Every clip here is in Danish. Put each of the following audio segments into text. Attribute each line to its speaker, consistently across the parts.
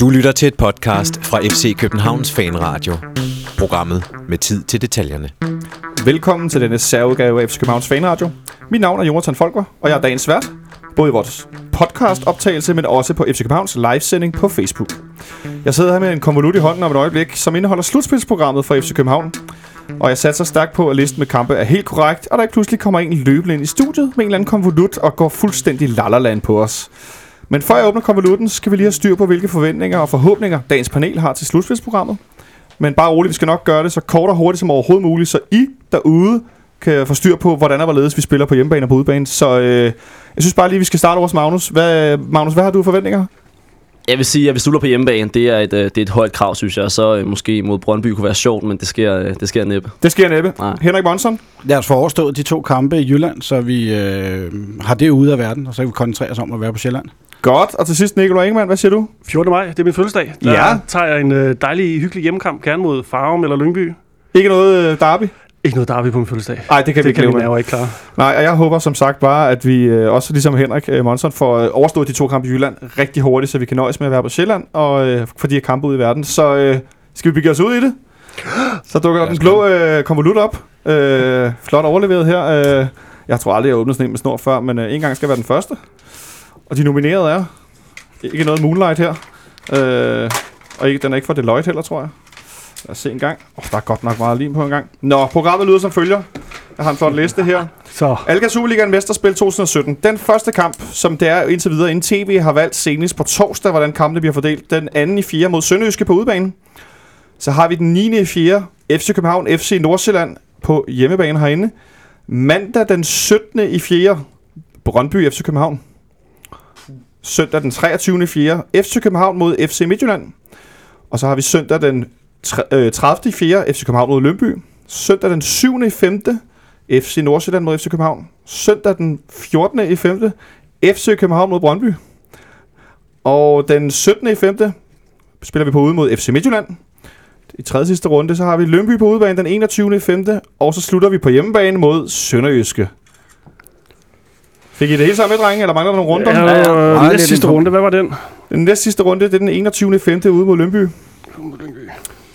Speaker 1: Du lytter til et podcast fra FC Københavns Fanradio. Programmet med tid til detaljerne.
Speaker 2: Velkommen til denne særudgave af FC Københavns Fanradio. Mit navn er Jonathan Folker, og jeg er dagens vært, både i vores podcast-optagelse, men også på FC Københavns livesending på Facebook. Jeg sidder her med en konvolut i hånden om et øjeblik, som indeholder slutspilsprogrammet for FC København. Og jeg satser stærkt på, at listen med kampe er helt korrekt, og der ikke pludselig kommer en løbende ind i studiet med en eller anden konvolut og går fuldstændig lallerland på os. Men før jeg åbner konvolutten, skal vi lige have styr på, hvilke forventninger og forhåbninger dagens panel har til slutspilsprogrammet. Men bare roligt, vi skal nok gøre det så kort og hurtigt som overhovedet muligt, så I derude kan få styr på, hvordan og hvorledes vi spiller på hjemmebane og på udebane. Så øh, jeg synes bare lige, vi skal starte over hos Magnus. Hvad, Magnus, hvad har du forventninger?
Speaker 3: Jeg vil sige, at hvis du er på hjemmebane, det er et, øh, det er et højt krav, synes jeg. Så øh, måske mod Brøndby kunne være sjovt, men det sker, øh, det sker næppe.
Speaker 2: Det sker næppe.
Speaker 3: Nej.
Speaker 2: Henrik Monson?
Speaker 4: Lad os få overstået de to kampe i Jylland, så vi øh, har det ude af verden, og så kan vi koncentrere os om at være på Sjælland.
Speaker 2: Godt. Og til sidst, Nikolaj Ingemann, hvad siger du?
Speaker 5: 14. maj, det er min fødselsdag. Der
Speaker 2: Ja.
Speaker 5: tager jeg en øh, dejlig, hyggelig hjemmekamp, gerne mod Farum eller Lyngby.
Speaker 2: Ikke noget øh, derby?
Speaker 5: Ikke noget derby på min fødselsdag.
Speaker 2: Nej, det kan vi
Speaker 5: det
Speaker 2: ikke
Speaker 5: kan
Speaker 2: leve med.
Speaker 5: ikke klare.
Speaker 2: Nej, og jeg håber som sagt bare, at vi øh, også ligesom Henrik øh, Monson får øh, overstået de to kampe i Jylland rigtig hurtigt, så vi kan nøjes med at være på Sjælland og øh, for de her kampe ude i verden. Så øh, skal vi bygge os ud i det? Så dukker der den blå øh, konvolut op. Øh, flot overleveret her. Øh, jeg tror aldrig, jeg har åbnet sådan en med snor før, men øh, en gang skal være den første. Og de nominerede er ikke noget Moonlight her. Øh, og ikke, den er ikke fra Deloitte heller, tror jeg. Lad os se en gang. Oh, der er godt nok meget lim på en gang. Nå, programmet lyder som følger. Jeg har en flot liste her.
Speaker 5: Så
Speaker 2: Alga Superligaen Mesterspil 2017. Den første kamp, som det er indtil videre, inden TV har valgt senest på torsdag, hvordan kampene bliver fordelt. Den anden i 4 mod Sønderjyske på udebane. Så har vi den 9. i 4. FC København FC Nordsjælland på hjemmebane herinde. Mandag den 17. i 4. Brøndby FC København. Søndag den 23. i 4. FC København mod FC Midtjylland. Og så har vi søndag den 30. i 4. FC København mod Lønby. Søndag den 7. i 5. FC Nordsjælland mod FC København. Søndag den 14. i 5. FC København mod Brøndby. Og den 17. i 5. spiller vi på ude mod FC Midtjylland. I tredje sidste runde, så har vi Lønby på udebane den 21. i 5. Og så slutter vi på hjemmebane mod Sønderjyske. Fik I det hele sammen med, drenge, eller mangler der nogle runder?
Speaker 5: ja,
Speaker 3: ja, ja.
Speaker 4: Meget
Speaker 5: næste sidste runde, hvad var den?
Speaker 2: Den næste sidste runde, det er den 21. i 5. ude mod Lønby.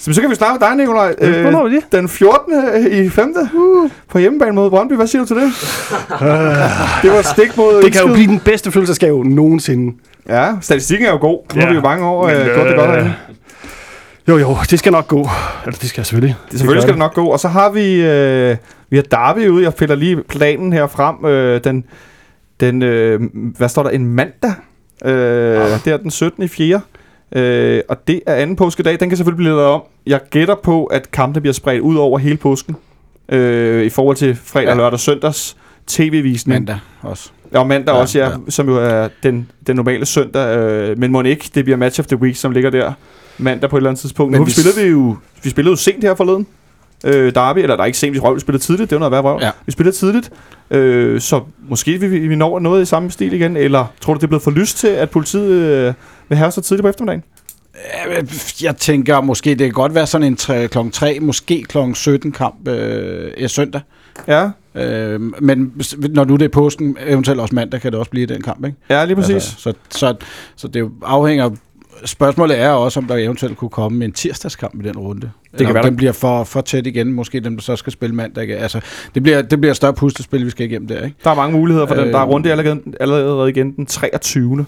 Speaker 2: Så, så kan vi starte med dig, Nikolaj.
Speaker 5: Øh, Hvornår var det?
Speaker 2: Den 14. i 5. Uh. på hjemmebane mod Brøndby. Hvad siger du til det? det var stik mod
Speaker 5: Det kan jo blive den bedste fødselsdagsgave nogensinde.
Speaker 2: Ja, statistikken er jo god. Nu har vi jo mange år øh, gjort det godt herinde.
Speaker 5: Jo, jo, det skal nok gå. Eller det skal selvfølgelig.
Speaker 2: Det, selvfølgelig skal det nok gå. Og så har vi, øh, vi har Derby ude. Jeg piller lige planen her frem. Øh, den, den øh, hvad står der? En mandag. Øh, det er den 17. i 4. Øh, og det er anden påskedag. Den kan selvfølgelig blive lavet om. Jeg gætter på, at kampene bliver spredt ud over hele påsken. Øh, I forhold til fredag,
Speaker 4: Ja.
Speaker 2: lørdag og søndags tv-visning.
Speaker 4: Mandag også.
Speaker 2: Ja, og mandag ja, også, ja,
Speaker 4: ja.
Speaker 2: som jo er den, den normale søndag. Øh, men må ikke, det bliver match of the week, som ligger der mandag på et eller andet tidspunkt. Men nu
Speaker 4: vi
Speaker 2: spillede vi jo, vi spillede jo sent her forleden. Øh, Derby, eller der er ikke sent, vi røv, vi spillede tidligt, det var noget værd røv.
Speaker 4: Ja.
Speaker 2: Vi spillede tidligt, øh, så måske vi, vi når noget i samme stil igen, eller tror du, det er blevet for lyst til, at politiet øh, vil have så tidligt på eftermiddagen?
Speaker 4: Jeg tænker, måske det kan godt være sådan en tre, klokken 3, måske klokken 17 kamp øh, søndag.
Speaker 2: Ja,
Speaker 4: Øh, men når nu det er påsken, eventuelt også mandag, kan det også blive den kamp, ikke?
Speaker 2: ja lige præcis.
Speaker 4: Altså, så, så, så det afhænger... Spørgsmålet er også, om der eventuelt kunne komme en tirsdagskamp i den runde. Det
Speaker 2: kan
Speaker 4: kan
Speaker 2: være,
Speaker 4: den bliver for, for tæt igen. Måske dem, der så skal spille mandag. Altså, det bliver, det bliver et større puslespil, vi skal igennem der, ikke?
Speaker 2: Der er mange muligheder for øh, den.
Speaker 4: Øh.
Speaker 2: Der er runde allerede, allerede igen den 23.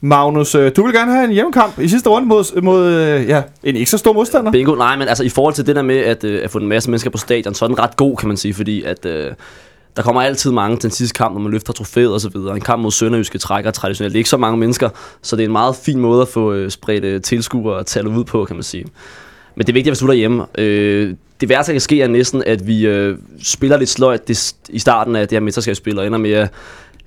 Speaker 2: Magnus, øh, du vil gerne have en hjemmekamp i sidste runde mod, mod øh, ja, en ikke så stor modstander.
Speaker 3: Bingo, nej, men altså i forhold til det der med at, øh, at få en masse mennesker på stadion, så er den ret god, kan man sige, fordi at... Øh, der kommer altid mange til den sidste kamp, når man løfter trofæet og så videre. En kamp mod Sønderjyske trækker traditionelt ikke så mange mennesker, så det er en meget fin måde at få øh, spredt øh, tilskuere og tallet ud på, kan man sige. Men det er vigtigt, at vi slutter hjemme. Øh, det værste, der kan ske, er næsten, at vi øh, spiller lidt sløjt det, i starten af det her mesterskabsspil, og ender med at,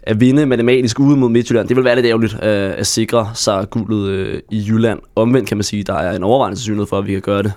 Speaker 3: at vinde matematisk ude mod Midtjylland. Det vil være lidt ærgerligt øh, at sikre sig guldet øh, i Jylland. Omvendt kan man sige, der er en overvejende sandsynlighed for, at vi kan gøre det.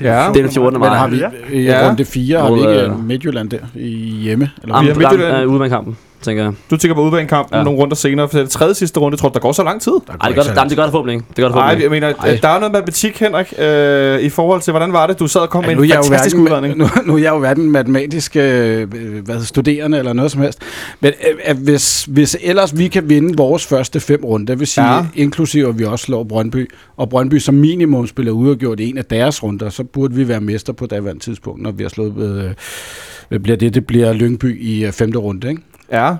Speaker 2: Ja.
Speaker 3: Det er den 14.
Speaker 4: Men
Speaker 3: maj.
Speaker 4: har vi i
Speaker 2: Ja.
Speaker 4: runde 4, har vi ikke
Speaker 3: øh,
Speaker 4: øh, Midtjylland der i hjemme? Eller
Speaker 3: Am,
Speaker 2: Vi har Midtjylland-
Speaker 3: Midtjylland. Øh, ude med kampen. Tænker jeg.
Speaker 2: Du tænker på udbanekampen ja. Nogle runder senere, for det er tredje sidste runde. Tror du, der går så lang tid?
Speaker 3: Ej, det gør, det, det gør der forhåbentlig ikke. Det gør der
Speaker 2: Nej,
Speaker 3: forhåbentlig
Speaker 2: jeg
Speaker 3: ikke.
Speaker 2: mener,
Speaker 3: Ej.
Speaker 2: der er noget matematik, Henrik, øh, i forhold til, hvordan var det? Du sad og kom
Speaker 4: Ja,
Speaker 2: med
Speaker 4: nu,
Speaker 2: en
Speaker 4: jeg
Speaker 2: fantastisk
Speaker 4: hverken,
Speaker 2: udredning.
Speaker 4: nu, nu er jeg jo hverken matematisk øh, hvad, hedder, studerende eller noget som helst. Men øh, hvis, hvis ellers vi kan vinde vores første fem runder, det vil sige
Speaker 2: Ja.
Speaker 4: inklusive at vi også slår Brøndby, og Brøndby som minimum spiller uafgjort i en af deres runder, så burde vi være mester på daværende tidspunkt, når vi har slået, øh, hvad bliver det? Det bliver Lyngby i øh, femte runde, ikke?
Speaker 2: Ja,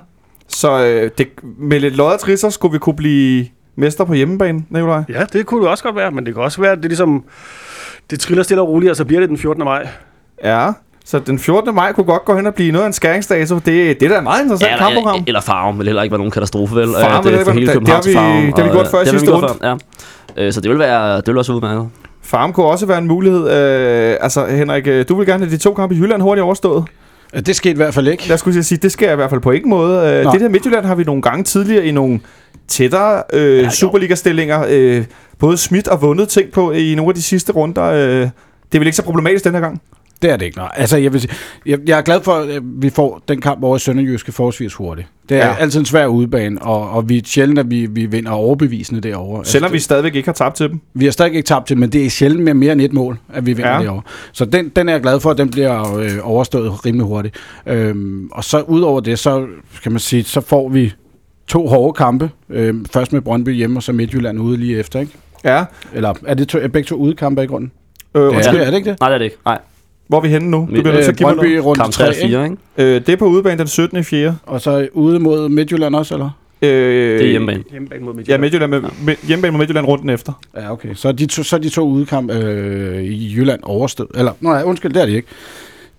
Speaker 2: så øh, det, med lidt loddertrisser skulle vi kunne blive mester på hjemmebane, Nikolaj.
Speaker 5: Ja, det kunne det også godt være, men det kan også være, at det er ligesom... Det triller stille og roligt, og så bliver det den 14. maj.
Speaker 2: Ja, så den 14. maj kunne godt gå hen og blive noget af en skæringsdato. Det, det er da et meget interessant ja,
Speaker 3: eller,
Speaker 2: kampprogram.
Speaker 3: eller, eller farven vil heller ikke være nogen katastrofe, vel?
Speaker 2: Farven
Speaker 3: Øh, det er for hele
Speaker 2: være- det- det har vi- det har vi gjort
Speaker 3: øh,
Speaker 2: før i sidste
Speaker 3: før, Ja. Øh, Så det vil være, det vil også være udmærket.
Speaker 2: Farm kunne også være en mulighed. Øh, altså, Henrik, øh, du vil gerne have de to kampe i Jylland hurtigt overstået.
Speaker 4: Øh, Det skete i hvert fald ikke.
Speaker 2: Jeg skulle sige, det jeg i hvert fald på ingen måde. Øh,
Speaker 4: Nå.
Speaker 2: det der Midtjylland har vi nogle gange tidligere i nogle tættere øh, ja, Superliga-stillinger øh, både smidt og vundet ting på i nogle af de sidste runder. Øh, det er vel ikke så problematisk den her gang?
Speaker 4: Det er det ikke. Nej. Altså, jeg, vil sige, jeg, jeg er glad for, at vi får den kamp over i Sønderjyske forholdsvis hurtigt. Det er
Speaker 2: Ja.
Speaker 4: altid en svær udbane, og, og vi er sjældent, at vi, vi vinder overbevisende derovre.
Speaker 2: Selvom vi
Speaker 4: altså,
Speaker 2: stadigvæk ikke har tabt til dem.
Speaker 4: vi har stadig ikke tabt til, men det er sjældent med mere end et mål, at vi vinder
Speaker 2: Ja.
Speaker 4: derovre. Så den, den er jeg glad for, at den bliver øh, overstået rimelig hurtigt. Øhm, og så ud over det, så kan man sige, så får vi to hårde kampe. Øhm, først med Brøndby hjemme, og så Midtjylland ude lige efter, ikke?
Speaker 2: Ja.
Speaker 4: Eller er det to, er begge to udekampe i grunden?
Speaker 2: Øh,
Speaker 4: Ja.
Speaker 2: undskyld,
Speaker 4: Er det ikke det?
Speaker 3: Nej, det er det ikke. Nej.
Speaker 2: Hvor er vi henne nu? Du bliver nødt til
Speaker 4: Øh,
Speaker 2: at give mig
Speaker 4: Brøndby
Speaker 2: noget.
Speaker 4: rundt
Speaker 3: Kamp 3 og 4, ikke?
Speaker 2: Øh, det er på udebane den 17. i 4.
Speaker 4: Og så ude mod Midtjylland også, eller?
Speaker 2: Øh,
Speaker 3: Det er hjemmebane.
Speaker 5: Hjemmebane mod
Speaker 2: Ja,
Speaker 5: Midtjylland.
Speaker 2: Midtjylland med, med, hjemmebane med Midtjylland runden efter.
Speaker 4: Ja, okay. Så er de to, så er de to udkamp øh, i Jylland overstået. Eller, nej, undskyld, det er de ikke.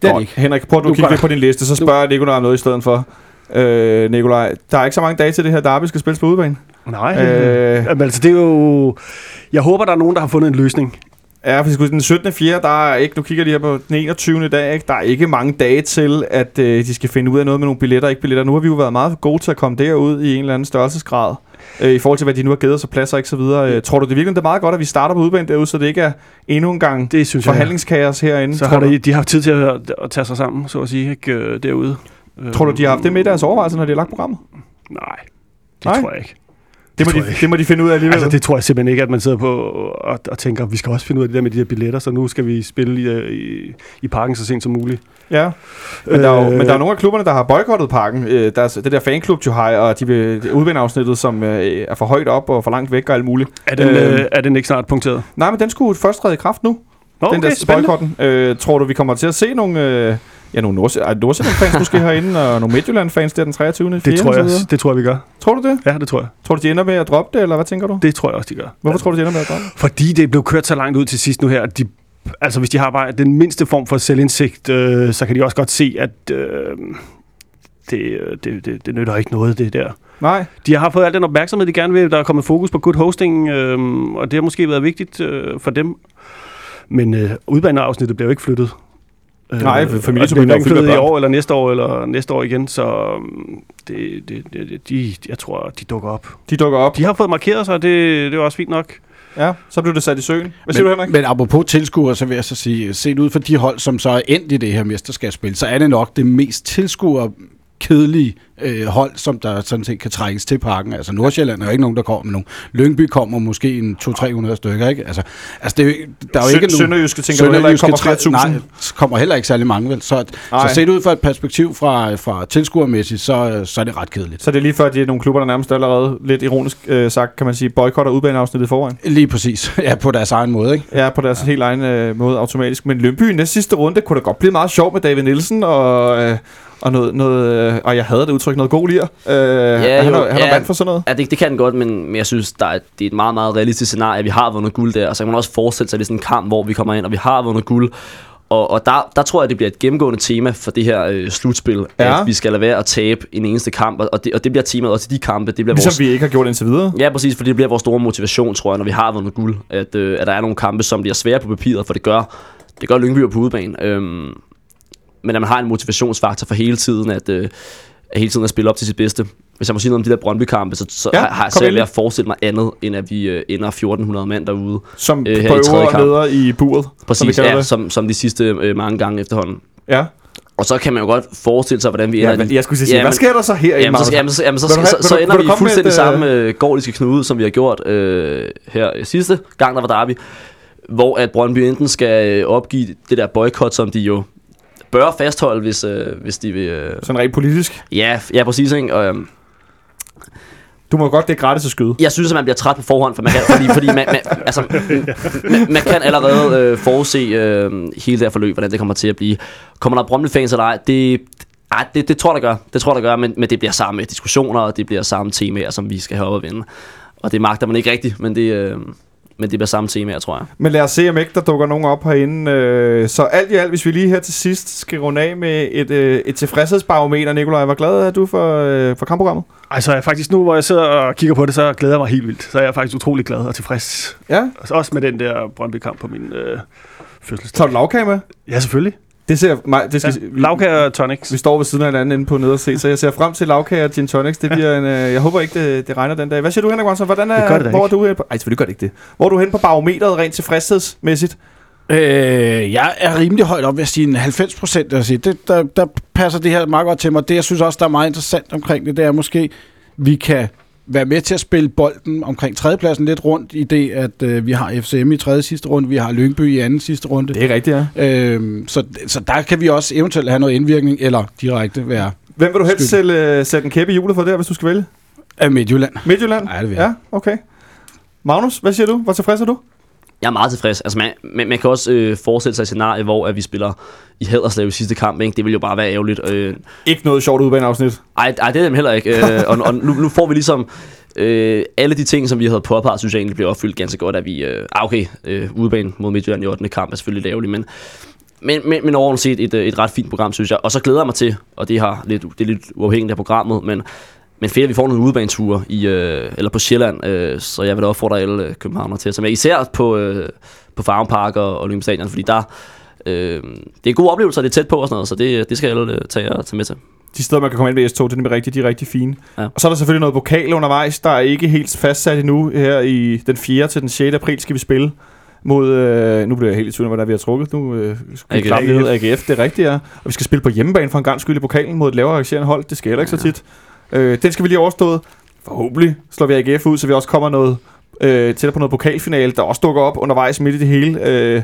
Speaker 4: Det er de
Speaker 2: Godt.
Speaker 4: ikke.
Speaker 2: Henrik, prøv at du
Speaker 4: Nu
Speaker 2: kigge lidt på din liste, så spørger jeg Nikolaj om noget i stedet for. Øh, Nikolaj, der er ikke så mange dage til det her derby skal spilles på udebane.
Speaker 5: Nej,
Speaker 2: Øh.
Speaker 5: øh. Jamen, altså, det er jo... Jeg håber, der er nogen, der har fundet en løsning.
Speaker 2: Ja, for den 17. 4. der er ikke, nu kigger lige her på den 21. dag, ikke? der er ikke mange dage til, at øh, de skal finde ud af noget med nogle billetter ikke billetter. Nu har vi jo været meget gode til at komme derud i en eller anden størrelsesgrad, øh, i forhold til, hvad de nu har givet os og pladser og ikke så videre. Øh, tror du det virkelig, det er meget godt, at vi starter på udebane derude, så det ikke er endnu en gang
Speaker 5: Det synes jeg.
Speaker 2: forhandlingskaos herinde?
Speaker 5: Så
Speaker 2: tror,
Speaker 5: har de, de har haft tid til at, at tage sig sammen, så at sige, ikke, øh, derude.
Speaker 2: tror du, de har haft det med i deres overvejelser, når de har lagt programmet?
Speaker 5: Nej, det
Speaker 2: Nej?
Speaker 5: tror jeg ikke.
Speaker 2: Det må, de, det må de finde ud af alligevel.
Speaker 5: Altså, det tror jeg simpelthen ikke, at man sidder på og, og tænker, vi skal også finde ud af det der med de der billetter, så nu skal vi spille i, øh, i, i parken så sent som muligt.
Speaker 2: Ja, men der, er jo,
Speaker 5: Øh,
Speaker 2: men der er nogle af klubberne, der har boykottet parken. Øh, der er det der fanklub, jo har, og de vil udvendeafsnittet, som øh, er for højt op og for langt væk og alt muligt.
Speaker 5: Er den,
Speaker 2: Øhm.
Speaker 5: øh, er den ikke snart punkteret?
Speaker 2: Nej, men den skulle først træde i kraft nu,
Speaker 5: Nå,
Speaker 2: den der
Speaker 5: spændende.
Speaker 2: boykotten. Øh, tror du, vi kommer til at se nogle, øh, ja, nogle Nords- Nordsjælland-fans måske herinde, og nogle Midtjylland-fans der den 23.
Speaker 5: Det tror, jeg, det tror jeg, vi gør.
Speaker 2: Tror du det?
Speaker 5: Ja, det tror jeg.
Speaker 2: Tror du, de ender med at droppe det, eller hvad tænker du?
Speaker 5: Det tror jeg også, de gør.
Speaker 2: Hvorfor tror du, de ender med at droppe det?
Speaker 5: Fordi det blev kørt så langt ud til sidst nu her, at de, altså hvis de har bare den mindste form for selvindsigt, øh, så kan de også godt se, at øh, det, øh, det, det, det nytter ikke noget, det der.
Speaker 2: Nej,
Speaker 5: De har fået al den opmærksomhed, de gerne vil. Der er kommet fokus på good hosting, øh, og det har måske været vigtigt øh, for dem. Men øh, udbaneafsnittet bliver jo ikke flyttet. Øh,
Speaker 2: Nej,
Speaker 5: og bliver
Speaker 2: er fyldt
Speaker 5: i år, eller næste år, eller næste år igen, så øh, det, det, det, de, jeg tror, de dukker op.
Speaker 2: de dukker op.
Speaker 5: De har fået markeret sig, det, det er også fint nok.
Speaker 2: Ja, så blev det sat i søen. Hvad siger
Speaker 4: men,
Speaker 2: du, Henrik?
Speaker 4: Men apropos tilskuere, så vil jeg så sige, set ud for de hold, som så er endt i det her mesterskabsspil, så er det nok det mest tilskuer kedelige øh, hold, som der sådan set kan trækkes til parken. Altså Nordsjælland er jo ikke nogen, der kommer med nogen. Lyngby kommer måske en 200-300 stykker, ikke? Altså, altså det er jo, der er jo
Speaker 2: Sø-
Speaker 4: ikke nogen...
Speaker 2: Sønderjyske tænker du heller ikke kommer flere tusind?
Speaker 4: Nej, kommer heller ikke særlig mange, vel? Så,
Speaker 2: Nej.
Speaker 4: så set ud fra et perspektiv fra, fra tilskuermæssigt, så, så er det ret kedeligt.
Speaker 2: Så det er lige før, at de er nogle klubber, der nærmest allerede, lidt ironisk øh, sagt, kan man sige, boykotter udbaneafsnittet i forvejen.
Speaker 4: Lige præcis. Ja, på deres egen måde, ikke?
Speaker 2: Ja, på deres helt egen øh, måde automatisk. Men Lønby i næste sidste runde kunne da godt blive meget sjov med David Nielsen og, øh, og noget, noget øh, og jeg havde det udtryk, noget god lir. Øh, ja, han,
Speaker 3: jo,
Speaker 2: er, han er
Speaker 3: ja.
Speaker 2: vand for sådan noget.
Speaker 3: Ja, det, det kan godt, men, men jeg synes, der er, det er et meget, meget realistisk scenarie, at vi har vundet guld der, og så kan man også forestille sig, at det er sådan en kamp, hvor vi kommer ind, og vi har vundet guld. Og, og der, der tror jeg, det bliver et gennemgående tema for det her øh, slutspil,
Speaker 2: Ja.
Speaker 3: at vi skal lade være at tabe en eneste kamp, og det, og det bliver temaet også i de kampe. Det bliver
Speaker 2: Ligesom
Speaker 3: vores,
Speaker 2: vi ikke har gjort indtil videre.
Speaker 3: Ja, præcis, for det bliver vores store motivation, tror jeg, når vi har vundet guld, at, øh, at der er nogle kampe, som bliver svære på papiret, for det gør, det gør Lyngby på udebane. Øhm, men at man har en motivationsfaktor for hele tiden, at, øh, at hele tiden at spille op til sit bedste. Hvis jeg må sige noget om de der Brøndby-kampe, så, så
Speaker 2: Ja,
Speaker 3: ja, har jeg ved at forestille mig andet, end at vi øh, ender 1400 mand derude.
Speaker 2: Som
Speaker 3: Øh, i
Speaker 2: øvre
Speaker 3: kamp.
Speaker 2: leder i buret. som
Speaker 3: Præcis,
Speaker 2: kalder
Speaker 3: ja,
Speaker 2: det.
Speaker 3: som, som de sidste øh, mange gange efterhånden.
Speaker 2: Ja.
Speaker 3: Og så kan man jo godt forestille sig, hvordan vi
Speaker 2: Ja,
Speaker 3: ender.
Speaker 2: men jeg skulle sige,
Speaker 3: Jamen-
Speaker 2: hvad sker der så her?
Speaker 3: Jamen, så, jamen, så, jamen, så, så,
Speaker 2: have-
Speaker 3: så, så
Speaker 2: du-
Speaker 3: ender vi fuldstændig
Speaker 2: et,
Speaker 3: samme
Speaker 2: øh,
Speaker 3: øh, gordiske knude, som vi har gjort øh, her sidste gang, der var derby. Hvor at Brøndby enten skal øh, opgive det der boykot, som de jo bør fastholde, hvis, øh, hvis de vil... Øh,
Speaker 2: Sådan rent politisk.
Speaker 3: ja, ja, præcis, ikke? Og, øhm,
Speaker 2: Du må godt, det er gratis at skyde.
Speaker 3: jeg synes, at man bliver træt på forhånd, for man kan, fordi, fordi man, man, altså, man, man kan allerede øh, forudse øh, hele det her forløb, hvordan det kommer til at blive. Kommer der Brøndby-fans eller ej, det, ej, det, det tror jeg, der gør. Det tror jeg, der gør, men, men det bliver samme diskussioner, og det bliver samme temaer, som vi skal have op og vinde. Og det magter man ikke rigtigt, men det, øh, men det bliver samme temaer, tror jeg.
Speaker 2: Men lad os se, om ikke der dukker nogen op herinde. Øh, Så alt i alt, hvis vi lige her til sidst skal runde af med et, øh, et tilfredshedsbarometer, Nikolaj, hvor glad er du for, øh, for kampprogrammet?
Speaker 5: Altså, jeg faktisk nu, hvor jeg sidder og kigger på det, så glæder jeg mig helt vildt. Så er jeg faktisk utrolig glad og tilfreds.
Speaker 2: Ja,
Speaker 5: Også med den der Brøndby-kamp på min øh, fødselsdag.
Speaker 2: tager du lavkage med?
Speaker 5: Ja, selvfølgelig.
Speaker 2: Det ser mig, det skal,
Speaker 5: Ja, lavkage og tonics.
Speaker 2: vi står ved siden af hinanden inde på nede og se, så jeg ser frem til lavkage og gin tonics. Det bliver en, øh, jeg håber ikke, det, det regner den dag. Hvad siger du, Henrik Monsen? Hvordan er,
Speaker 5: Det gør det
Speaker 2: hvor er
Speaker 5: ikke.
Speaker 2: du henne på, ej, selvfølgelig gør det ikke det. Hvor er du henne på barometeret rent tilfredshedsmæssigt?
Speaker 4: Øh, jeg er rimelig højt op, vil jeg sige en 90 procent. Det, der, der passer det her meget godt til mig. Det, jeg synes også, der er meget interessant omkring det, det er måske, vi kan være med til at spille bolden omkring tredjepladsen lidt rundt i det, at øh, vi har FCM i tredje sidste runde, vi har Lyngby i anden sidste runde.
Speaker 2: Det er rigtigt, ja.
Speaker 4: Øhm, så, så der kan vi også eventuelt have noget indvirkning, eller direkte være
Speaker 2: Hvem vil du helst
Speaker 4: Skyld.
Speaker 2: sætte, øh, sætte en kæppe i hjulet for der, hvis du skal vælge?
Speaker 4: af Midtjylland.
Speaker 2: Midtjylland?
Speaker 4: Ja, det vil jeg.
Speaker 2: Ja, okay. Magnus, hvad siger du? Hvor tilfreds er du?
Speaker 3: Jeg er meget tilfreds. Altså, man, man, man kan også øh, forestille sig et scenarie, hvor at vi spiller i Haderslev i sidste kamp. Ikke? Det vil jo bare være ærgerligt. Øh,
Speaker 2: Ikke noget sjovt udbaneafsnit.
Speaker 3: Ej, ej, det er dem heller ikke. Øh, og og nu, nu får vi ligesom øh, alle de ting, som vi havde påpeget, synes jeg egentlig bliver opfyldt ganske godt, at vi... Øh, ah, okay, øh, udebane mod Midtjylland i 8. kamp er selvfølgelig lavligt, men, men, men, men overordnet set et, øh, et ret fint program, synes jeg. Og så glæder jeg mig til, og det, har lidt, det er lidt uafhængigt af programmet, men, men fedt, at vi får nogle udebaneture i, øh, eller på Sjælland, øh, så jeg vil da opfordre alle øh, københavnere til at tage med. Især på, øh, på Farm Park og Olympisk Stadion, fordi der... Øh, det er gode oplevelser, det er tæt på og sådan noget, så det, det skal alle øh, tage, tage med til.
Speaker 2: De steder, man kan komme ind ved S2, det er nemlig rigtig, de er rigtig fine.
Speaker 3: Ja.
Speaker 2: Og så er der selvfølgelig noget pokal undervejs, der er ikke helt fastsat endnu. Her i den 4. til den 6. april skal vi spille mod, øh, nu bliver jeg helt i tvivl om, hvad der er, vi har trukket nu. Øh,
Speaker 3: AGF.
Speaker 2: lidt AGF, det er rigtigt, ja. Og vi skal spille på hjemmebane for en gang skyld i pokalen mod et lavere arrangerende hold. Det sker heller ikke så tit. Øh, den skal vi lige overstået. Forhåbentlig slår vi AGF ud, så vi også kommer noget øh, tættere på noget pokalfinale, der også dukker op undervejs midt i det hele. Øh,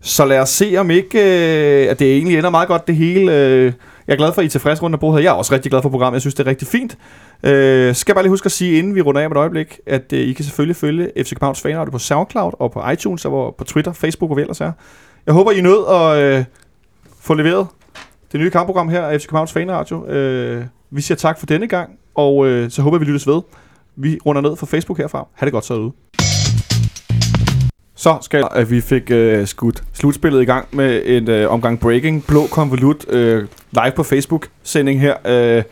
Speaker 2: så lad os se, om ikke øh, at det egentlig ender meget godt det hele. Øh, jeg er glad for, at I er tilfredse rundt om her. Jeg er også rigtig glad for programmet. Jeg synes, det er rigtig fint. Øh, skal jeg bare lige huske at sige, inden vi runder af med et øjeblik, at øh, I kan selvfølgelig følge FC Københavns fanradio på SoundCloud og på iTunes og på Twitter, Facebook og hvad ellers er. Jeg håber, I nød at øh, få leveret det nye kampprogram her af FC Københavns fanradio. Øh, vi siger tak for denne gang, og øh, så håber vi lyttes ved. Vi runder ned fra Facebook herfra. Ha' det godt så ude. Så skal at vi fik øh, skudt slutspillet i gang med en øh, omgang breaking blå konvolut øh, live på Facebook sending her. Øh,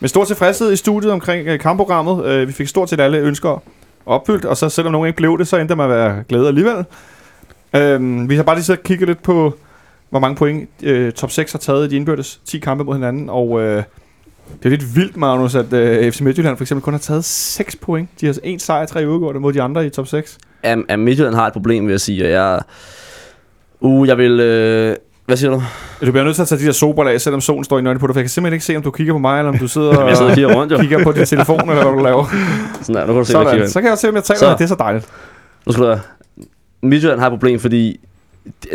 Speaker 2: med stor tilfredshed i studiet omkring øh, kampprogrammet. Øh, vi fik stort set alle ønsker opfyldt, og så selvom nogen ikke blev det, så endte man at være glad alligevel. Øh, vi har bare lige siddet og kigget lidt på, hvor mange point øh, top 6 har taget i de indbyrdes 10 kampe mod hinanden, og øh, det er lidt vildt, Magnus, at øh, FC Midtjylland for eksempel kun har taget 6 point. De har altså en sejr, tre udgående mod de andre i top 6.
Speaker 3: At, at Midtjylland har et problem, vil jeg sige. Jeg, uh, jeg vil... Øh, hvad siger du?
Speaker 2: Du bliver nødt til at tage de der sober af, selvom solen står i nøgne på dig, for jeg kan simpelthen ikke se, om du kigger på mig, eller om du sidder
Speaker 3: Jeg sidder og kigger rundt, jo.
Speaker 2: kigger på din telefon, eller hvad du laver.
Speaker 3: Sådan der, nu kan du se, hvad jeg
Speaker 2: Sådan. Så kan jeg se, om jeg taler
Speaker 3: Så.
Speaker 2: Det er så dejligt.
Speaker 3: Nu skal du høre. Midtjylland har et problem, fordi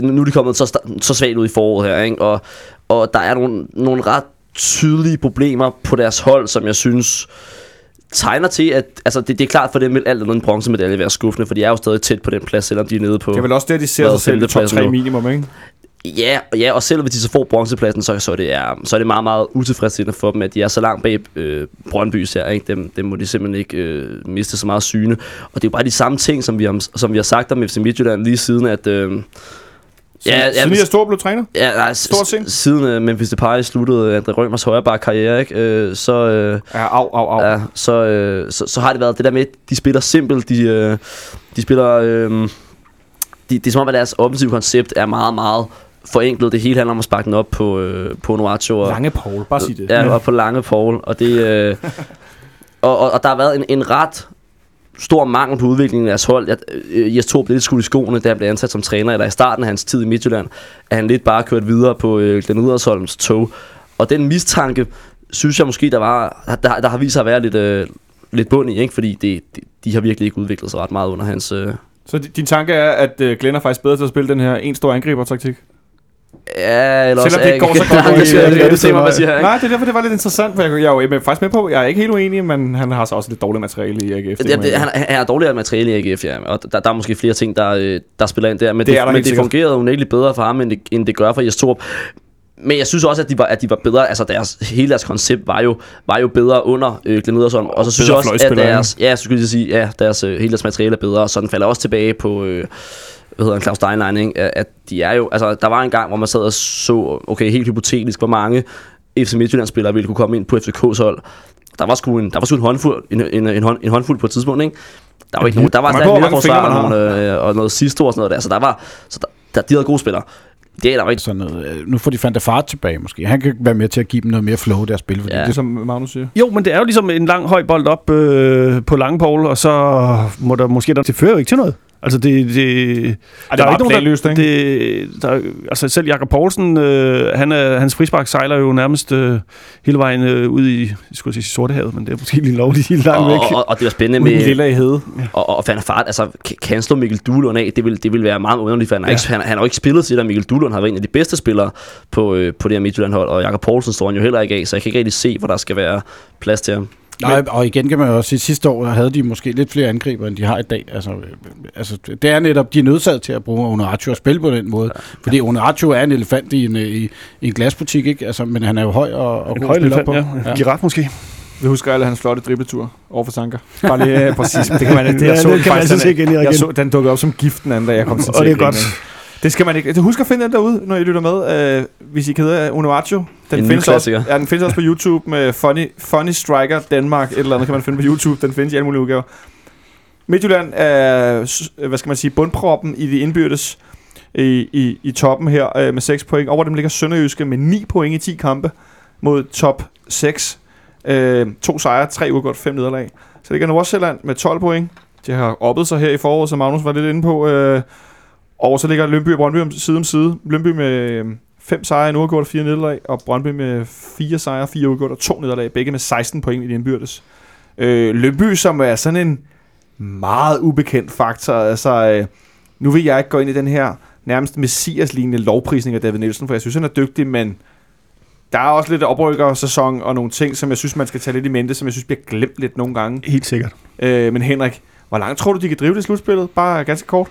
Speaker 3: nu er de kommet så, så svagt ud i foråret her, ikke? Og, og der er nogle, nogle ret tydelige problemer på deres hold, som jeg synes tegner til, at altså, det, det er klart for dem, at alt andet en bronzemedalje være skuffende, for de er jo stadig tæt på den plads, selvom de er nede på...
Speaker 2: Det er vel også der, de ser sig selv i top
Speaker 3: femtepladsen
Speaker 2: 3
Speaker 3: nu?
Speaker 2: minimum, ikke?
Speaker 3: Ja, ja, og selv hvis de så får bronzepladsen, så, så, er det er, så er det meget, meget utilfredsstillende for dem, at de er så langt bag øh, Brøndby her. Ikke? Dem, dem må de simpelthen ikke øh, miste så meget syne. Og det er jo bare de samme ting, som vi har, som vi har sagt om FC Midtjylland lige siden, at... Øh,
Speaker 2: Ja, ja, siden jeg stor blev træner.
Speaker 3: Ja, nej,
Speaker 2: Stort
Speaker 3: s-
Speaker 2: sind.
Speaker 3: siden uh, Memphis Depay sluttede André Rømers højreback karriere, ikke? Uh, så, uh,
Speaker 2: Ja, au, au, au.
Speaker 3: ja, så, uh, så, så har det været det der med, de spiller simpelt, de, uh, de spiller, uh, de, det er som om, at deres offensive koncept er meget, meget forenklet. Det hele handler om at sparke den op på, uh, på Noacho. Og,
Speaker 2: Lange Paul, bare sig det.
Speaker 3: Ja, og på lange Paul. Og, det, øh, og, og, og der har været en, en ret stor mangel på udviklingen af deres hold. Jeg, øh, Jes Torp blev lidt skudt i skoene, da han blev ansat som træner, eller i starten af hans tid i Midtjylland, at han lidt bare kørt videre på øh, Glenn Udersholms tog. Og den mistanke, synes jeg måske, der, var, der, der har vist sig at være lidt, øh, lidt bund i, ikke? fordi det, de, de har virkelig ikke udviklet sig ret meget under hans... Øh,
Speaker 2: Så din tanke er, at øh, Glenn er faktisk bedre til at spille den her en stor angriber-taktik?
Speaker 3: Ja, eller
Speaker 2: Selvom det ikke går så godt,
Speaker 3: Nej, det, det,
Speaker 2: I-
Speaker 3: det, det, ser man, siger?
Speaker 2: Nej, det er derfor, det var lidt interessant, for jeg, jeg er jo faktisk med på, jeg er ikke helt uenig, men han har så også lidt dårligt materiale i AGF.
Speaker 3: Det, det, han, han er dårligere materiale i AGF, ja. Og der, der er måske flere ting, der, øh, der spiller ind der. Men
Speaker 2: Det
Speaker 3: det,
Speaker 2: er
Speaker 3: men det fungerede unægteligt bedre for ham, end det, end det gør for Jes Torp. Men jeg synes også, at de var, at de var bedre. Altså, deres, hele deres koncept var jo, var jo bedre under øh, Glenn Ederson. Og så synes jeg også, at deres, ja, så skulle jeg sige, ja, deres, øh, hele deres materiale er bedre. Så den falder også tilbage på... Øh, hvad hedder han, Claus Steinlein, ikke? At- de er jo, altså der var en gang, hvor man sad og så, okay, helt hypotetisk, hvor mange FC Midtjylland-spillere ville kunne komme ind på FCK's hold. Der var sgu en, der var sgu en håndfuld, en, en, en, hånd, en håndfuld på et tidspunkt, ikke? Der var ikke nogen, der var
Speaker 2: mange
Speaker 3: midterforsvar og, nogle, øh, og noget sidste år og sådan noget der, så der var, så der, der, de havde gode spillere. Det er der ikke.
Speaker 4: Sådan noget. øh, Nu får de fandt fart tilbage måske. Han kan være med til at give dem noget mere flow i deres spil. Fordi
Speaker 3: Ja.
Speaker 2: Det er som Magnus siger.
Speaker 5: Jo, men det er jo ligesom en lang høj bold op øh, på lange pole, og så må der måske... Det fører jo ikke til noget. Altså, det... det
Speaker 2: Ej, det er bare planløst,
Speaker 5: der,
Speaker 2: ikke?
Speaker 5: det, der, altså selv Jakob Poulsen, øh, han er, hans frispark sejler jo nærmest øh, hele vejen øh, ud i, jeg skulle sige Sortehavet, men det er måske lige lovligt helt langt
Speaker 3: Og,
Speaker 5: væk.
Speaker 3: og, og, det var spændende med,
Speaker 2: lille i hede.
Speaker 3: og, og Van Fart, altså kan- han slå Mikkel Duhlund af? Det vil, det vil være meget underligt, for han har,
Speaker 2: Ja.
Speaker 3: ikke, han, han har jo ikke spillet til, at Mikkel Duhlund har været en af de bedste spillere på, øh, på det her Midtjylland-hold, og Jakob Poulsen står han jo heller ikke af, så jeg kan ikke rigtig se, hvor der skal være plads til ham.
Speaker 4: Nej, og igen kan man jo også sige, at sidste år havde de måske lidt flere angriber, end de har i dag. Altså, øh, altså det er netop, de er nødsaget til at bruge Onacho og spille på den måde. Fordi Onacho er en elefant i en, øh, i, i en glasbutik, ikke? Altså, men han er jo høj og, og
Speaker 5: En
Speaker 4: god
Speaker 5: høj elefant,
Speaker 4: på.
Speaker 5: ja. ja. Giraf måske.
Speaker 2: Vi husker alle hans flotte dribletur over for Sanker. Bare lige ja, præcis. Det kan man, det,
Speaker 5: Ja,
Speaker 2: jeg så
Speaker 5: det
Speaker 2: den
Speaker 5: kan man altså
Speaker 2: den,
Speaker 5: se igen og
Speaker 2: jeg
Speaker 5: igen.
Speaker 2: så, den dukkede op som giften anden, da jeg kom til
Speaker 5: Og det er godt.
Speaker 2: Det skal man ikke. Husk at finde den derude, når I lytter med. Uh, hvis I keder Unuaccio. Den
Speaker 3: En
Speaker 2: findes også, ja, den findes også på YouTube med Funny, Funny Striker Danmark. Et eller andet kan man finde på YouTube. Den findes i alle mulige udgaver. Midtjylland er, hvad skal man sige, bundproppen i de indbyrdes i, i, i toppen her øh, med 6 point. Over dem ligger Sønderjyske med 9 point i 10 kampe mod top 6. Øh, to sejre, tre uafgjort, fem nederlag. Så ligger Nordsjælland med 12 point. De har oppet sig her i foråret, som Magnus var lidt inde på. Øh, og så ligger Lønby og Brøndby side om side. Lønby med 5 sejre, en uafgjort og fire nederlag. Og Brøndby med 4 sejre, fire uafgjort og to nederlag. Begge med 16 point i de indbyrdes. Øh, Lønby, som er sådan en meget ubekendt faktor. Altså, øh, nu vil jeg ikke gå ind i den her nærmest messias-lignende lovprisning af David Nielsen, for jeg synes, han er dygtig, men der er også lidt oprykkersæson og nogle ting, som jeg synes, man skal tage lidt i mente, som jeg synes bliver glemt lidt nogle gange.
Speaker 5: Helt sikkert.
Speaker 2: Øh, men Henrik, hvor langt tror du, de kan drive det slutspillet? Bare ganske kort.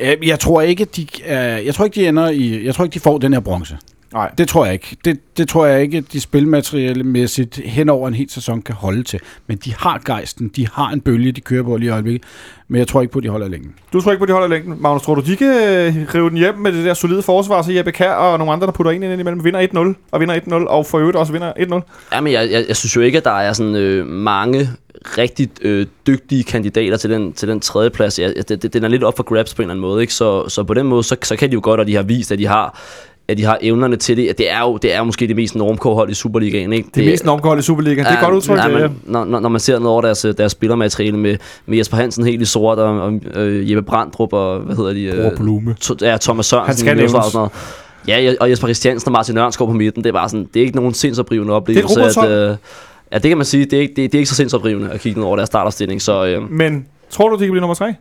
Speaker 4: Jeg, jeg tror ikke, de, øh, jeg tror ikke, de ender i, jeg tror ikke, de får den her bronze.
Speaker 2: Nej.
Speaker 4: Det tror jeg ikke. Det, det tror jeg ikke, at de spilmaterialemæssigt hen over en hel sæson kan holde til. Men de har gejsten, de har en bølge, de kører på lige i øjeblikket. Men jeg tror ikke på, at de holder længe.
Speaker 2: Du tror ikke på, de holder længden. Magnus, tror du, de kan øh, rive den hjem med det der solide forsvar, så Jeppe Kær og nogle andre, der putter ind ind imellem, vinder 1-0 og vinder 1-0, og for øvrigt også vinder 1-0?
Speaker 3: Jamen, jeg, jeg, jeg synes jo ikke, at der er sådan øh, mange rigtig øh, dygtige kandidater til den, til den tredje plads. Jeg, jeg, det, den er lidt op for grabs på en eller anden måde, ikke? Så, så på den måde, så, så kan de jo godt, og de har vist, at de har at de har evnerne til det. Det er jo, det er jo måske det mest normkårhold i Superligaen, ikke?
Speaker 2: Det er mest normkold i Superligaen. Det er godt udtryk.
Speaker 3: Ja,
Speaker 2: det, ja.
Speaker 3: men, når, når, når man ser noget over deres, deres spillermateriale med, med Jesper Hansen helt i sort, og, og øh, Jeppe Brandrup, og hvad hedder de? Øh,
Speaker 2: Blume.
Speaker 3: to, ja, Thomas Sørensen.
Speaker 2: Han skal
Speaker 3: og sådan noget. Ja, og Jesper Christiansen og Martin Ørnskov på midten, det er bare sådan, det er ikke nogen sindsoprivende oplevelse.
Speaker 2: Det er et robothold.
Speaker 3: øh, ja, det kan man sige, det er ikke, det, det er ikke så sindsoprivende at kigge ned over deres starterstilling, så øh,
Speaker 2: Men tror du, de kan blive nummer 3?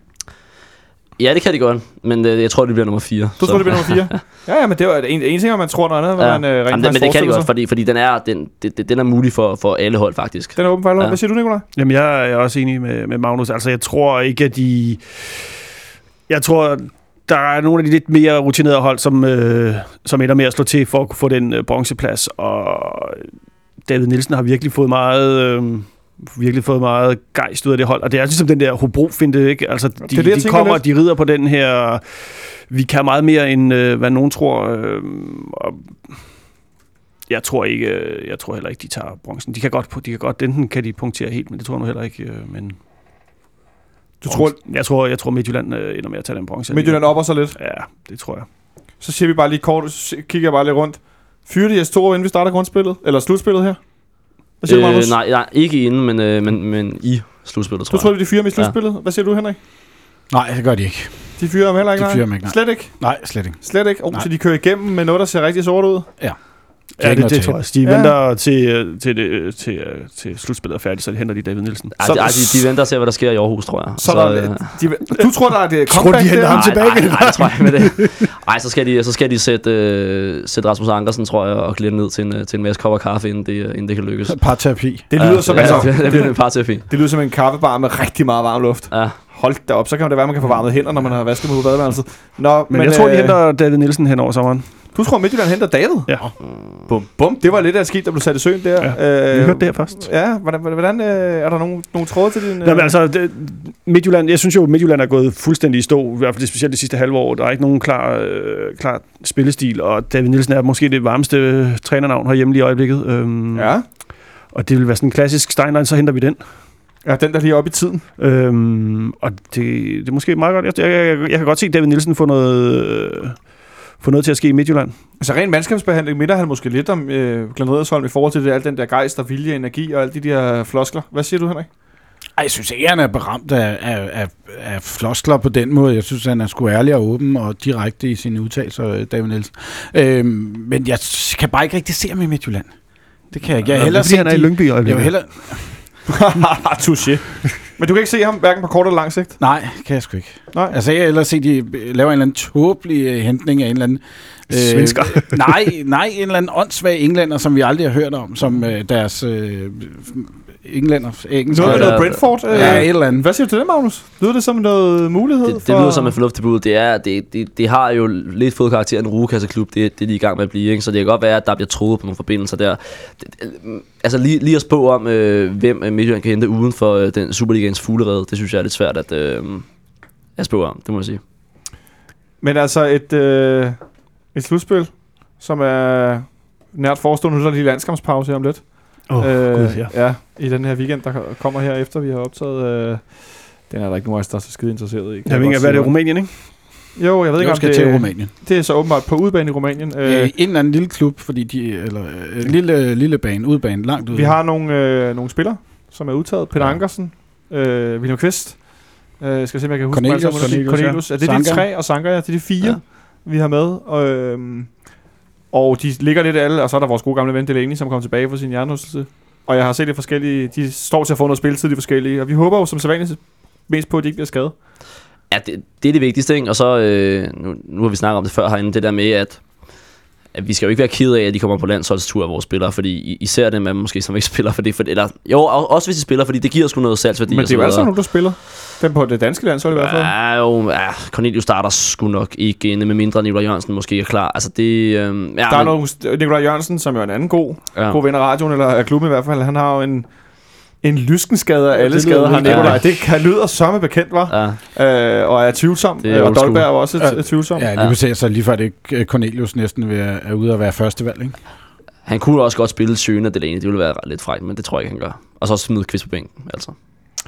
Speaker 3: ja, det kan de godt, men øh, jeg tror, det bliver nummer 4.
Speaker 2: Du tror, det bliver nummer 4? ja, ja, men det er en, en ting, man tror noget andet, hvad
Speaker 3: Ja.
Speaker 2: man øh, rent
Speaker 3: Jamen, det, men det kan de godt, fordi, fordi den, er, den, det, den er mulig for, for alle hold, faktisk.
Speaker 2: Den er åben for alle.
Speaker 3: Ja.
Speaker 2: Hvad siger du, Nicolaj?
Speaker 5: Jamen, jeg er også enig med, med Magnus. Altså, jeg tror ikke, at de... Jeg tror, der er nogle af de lidt mere rutinerede hold, som, øh, som ender med at slå til for at kunne få den øh, bronzeplads. Og David Nielsen har virkelig fået meget... Øh, virkelig fået meget gejst ud af det hold. Og det er ligesom den der Hobro-finte, ikke? Altså, de,
Speaker 2: det, jeg
Speaker 5: de kommer,
Speaker 2: lidt.
Speaker 5: de rider på den her... Vi kan meget mere, end øh, hvad nogen tror. Øh, og jeg tror ikke, øh, jeg tror heller ikke, de tager bronzen. De kan godt, de kan godt, enten kan de punktere helt, men det tror jeg nu heller ikke. Øh, men
Speaker 2: Du tror,
Speaker 5: jeg tror, jeg tror Midtjylland øh, ender med at tage den bronze.
Speaker 2: Midtjylland opper sig lidt.
Speaker 5: Ja, det tror jeg.
Speaker 2: Så siger vi bare lige kort, så kigger jeg bare lidt rundt. Fyre de Toro, inden vi starter grundspillet? Eller slutspillet her? Hvad siger du,
Speaker 3: Øh,
Speaker 2: Magnus?
Speaker 3: nej, nej, ikke inden, men, øh, men, men i slutspillet, tror
Speaker 2: Du
Speaker 3: jeg.
Speaker 2: tror, de fyrer med i slutspillet? Hvad siger du, Henrik?
Speaker 4: Nej, det gør de ikke.
Speaker 2: De fyrer ham heller ikke?
Speaker 4: De fyrer ham ikke, nej.
Speaker 2: Slet ikke?
Speaker 4: Nej, slet ikke.
Speaker 2: Slet ikke? Oh,
Speaker 4: Nej.
Speaker 2: så de kører igennem med noget, der ser rigtig sort ud?
Speaker 4: Ja.
Speaker 5: Ja, det, det tror jeg. De
Speaker 2: Ja.
Speaker 5: venter til, øh, til, det, til, øh, til slutspillet er færdigt, så henter de David Nielsen.
Speaker 2: Så-
Speaker 3: de, ej, de, de venter og ser, hvad der sker i Aarhus, tror jeg.
Speaker 2: Så, så der,
Speaker 3: øh,
Speaker 2: de, du tror, der er et
Speaker 5: Tror
Speaker 2: comeback
Speaker 5: de henter
Speaker 2: der?
Speaker 5: ham
Speaker 3: nej,
Speaker 5: tilbage
Speaker 3: nej, nej, det tror jeg med det. Ej, så skal de, så skal de sætte, øh, sætte Rasmus Ankersen, tror jeg, og glide ned til en, øh, til en masse kopper kaffe, inden det, øh, inden det kan lykkes.
Speaker 4: Parterapi.
Speaker 2: Det lyder som,
Speaker 3: ja,
Speaker 2: altså,
Speaker 3: det, det bliver en parterapi.
Speaker 2: det lyder som en kaffebar med rigtig meget varm luft.
Speaker 3: Ja.
Speaker 2: Hold da op, så kan det være, at man kan få varmet hænder, når man har vasket med badeværelset. Nå,
Speaker 5: Men, men jeg tror, de
Speaker 2: øh,
Speaker 5: henter David Nielsen hen over sommeren.
Speaker 2: Du tror, Midtjylland henter David?
Speaker 5: Ja.
Speaker 2: Bum, bum. Det var lidt af et skib, der blev sat i søen der.
Speaker 5: Ja,
Speaker 2: Øh,
Speaker 5: Vi hørte det her først.
Speaker 2: Ja, hvordan, hvordan øh, er der nogle, nogle tråde til din... Øh...
Speaker 5: Nå, men altså, det, Midtjylland, jeg synes jo, Midtjylland er gået fuldstændig i stå, i hvert fald specielt det sidste halve år. Der er ikke nogen klar, øh, klar spillestil, og David Nielsen er måske det varmeste øh, trænernavn herhjemme lige i øjeblikket. Øhm,
Speaker 2: Ja.
Speaker 5: Og det vil være sådan en klassisk Steinlein, så henter vi den.
Speaker 2: Ja, den der lige oppe i tiden.
Speaker 5: Øhm, og det, det er måske meget godt. Jeg, jeg, jeg, jeg kan godt se David Nielsen få noget, øh, få noget til at ske i Midtjylland.
Speaker 2: Altså ren mandskabsbehandling minder han måske lidt om øh, Glenn i forhold til det, al den der gejst og vilje, energi og alle de der floskler. Hvad siger du, Henrik?
Speaker 4: Ej, jeg synes ikke, han er beramt af, af, af, af floskler på den måde. Jeg synes, han er sgu ærlig og åben og direkte i sine udtalelser, øh, David Nielsen. Øhm, men jeg kan bare ikke rigtig se ham i Midtjylland. Det kan jeg ikke. Jeg
Speaker 5: Ja,
Speaker 4: hellere
Speaker 5: det er, fordi han er i Lyngby i
Speaker 4: Jeg vil
Speaker 5: øjeblikket.
Speaker 4: hellere...
Speaker 2: Touché. Men du kan ikke se ham hverken på kort eller lang sigt?
Speaker 4: Nej, kan jeg sgu ikke.
Speaker 2: Nej.
Speaker 4: Altså, jeg vil hellere se, de laver en eller anden tåbelig øh, hentning af en eller anden...
Speaker 5: Svensker.
Speaker 4: nej, nej, en eller anden åndssvag englænder, som vi aldrig har hørt om, som øh, deres øh, englænder, engelsk.
Speaker 2: Noget, noget Brentford? Øh,
Speaker 4: Ja, et eller andet.
Speaker 2: Hvad siger du til det, Magnus? Lyder det som noget mulighed?
Speaker 3: Det, det lyder som en fornuftig bud. Det, er, det, det, det har jo lidt fået karakter af en rugekasseklub. Det, det er de i gang med at blive. Ikke? Så det kan godt være, at der bliver troet på nogle forbindelser der. Det, det, altså lige, lige at spå om, øh, hvem øh, Midtjylland kan hente uden for øh, den Superligaens fuglerede, det synes jeg er lidt svært at, øh, at spå om. Det må jeg sige.
Speaker 2: Men altså et, øh, et slutspil, som er nært forestående. Nu er der lige landskampspause her om lidt.
Speaker 5: Åh, oh,
Speaker 2: øh,
Speaker 5: gud, ja.
Speaker 2: ja. I den her weekend, der kommer her efter, vi har optaget... Øh, den er der ikke nogen af os, der er så skide interesseret i. kan
Speaker 5: Jeg ved ikke, hvad er det
Speaker 2: sige.
Speaker 5: Rumænien, ikke?
Speaker 2: Jo, jeg ved ikke,
Speaker 4: Jeg
Speaker 2: om
Speaker 4: skal
Speaker 2: det,
Speaker 4: til Rumænien.
Speaker 2: det er så åbenbart på udebane i Rumænien.
Speaker 4: Øh,
Speaker 2: Øh,
Speaker 4: en eller anden lille klub, fordi de, eller øh, lille, lille bane, udbane, langt ude.
Speaker 2: vi har nogle, øh, nogle spillere, som er udtaget. Peter
Speaker 4: Ja.
Speaker 2: Ankersen, øh, William Kvist, øh, jeg skal se, om jeg kan huske
Speaker 4: Cornelius,
Speaker 2: alle sammen.
Speaker 5: Cornelius,
Speaker 2: Cornelius. Ja. Er det de
Speaker 4: Sanka.
Speaker 2: tre, og Sanka, ja, det er de fire,
Speaker 3: Ja.
Speaker 2: vi har med. Og, øhm, og de ligger lidt alle, og så er der vores gode gamle ven Delaney, som kommer tilbage fra sin hjernerystelse. Og jeg har set det forskellige, de står til at få noget spilletid, de forskellige. Og vi håber jo som sædvanligt mest på, at de ikke bliver skadet.
Speaker 3: Ja, det, det er det vigtigste, ikke? Og så, øh, nu, nu har vi snakket om det før herinde, det der med, at, at vi skal jo ikke være ked af, at de kommer på landsholdstur af vores spillere, fordi især dem, man måske som ikke spiller for det, for, eller, jo, og- også hvis de spiller, fordi det giver sgu noget salgsværdi.
Speaker 2: Men det er jo altså nogen, der spiller. Den på det danske landshold i hvert fald.
Speaker 3: Ja, jo, ja, Cornelius starter sgu nok ikke inde, med mindre Nikolaj Jørgensen måske er klar. Altså det, øh, ja,
Speaker 2: Der er
Speaker 3: men,
Speaker 2: Nikolaj Jørgensen, som jo er en anden god,
Speaker 3: ja.
Speaker 2: god ven af radioen, eller af klubben i hvert fald. Han har jo en, en lyskenskade af alle skader, har. Nikolaj.
Speaker 3: Ja.
Speaker 2: Det kan lyder som bekendt, var.
Speaker 3: Ja,
Speaker 2: Øh, og er tvivlsom.
Speaker 3: Det er
Speaker 2: Øh, og. Dolberg er også
Speaker 4: Ja.
Speaker 2: tvivlsom.
Speaker 4: Ja, lige
Speaker 3: Ja.
Speaker 4: præcis. Så lige før det øh, Cornelius næsten vil, er ude at være førstevalg, ikke?
Speaker 3: han kunne også godt spille Søne og Delaney, det ville være lidt frækt, men det tror jeg ikke, han gør. Og så smide Kvist på bænken, altså.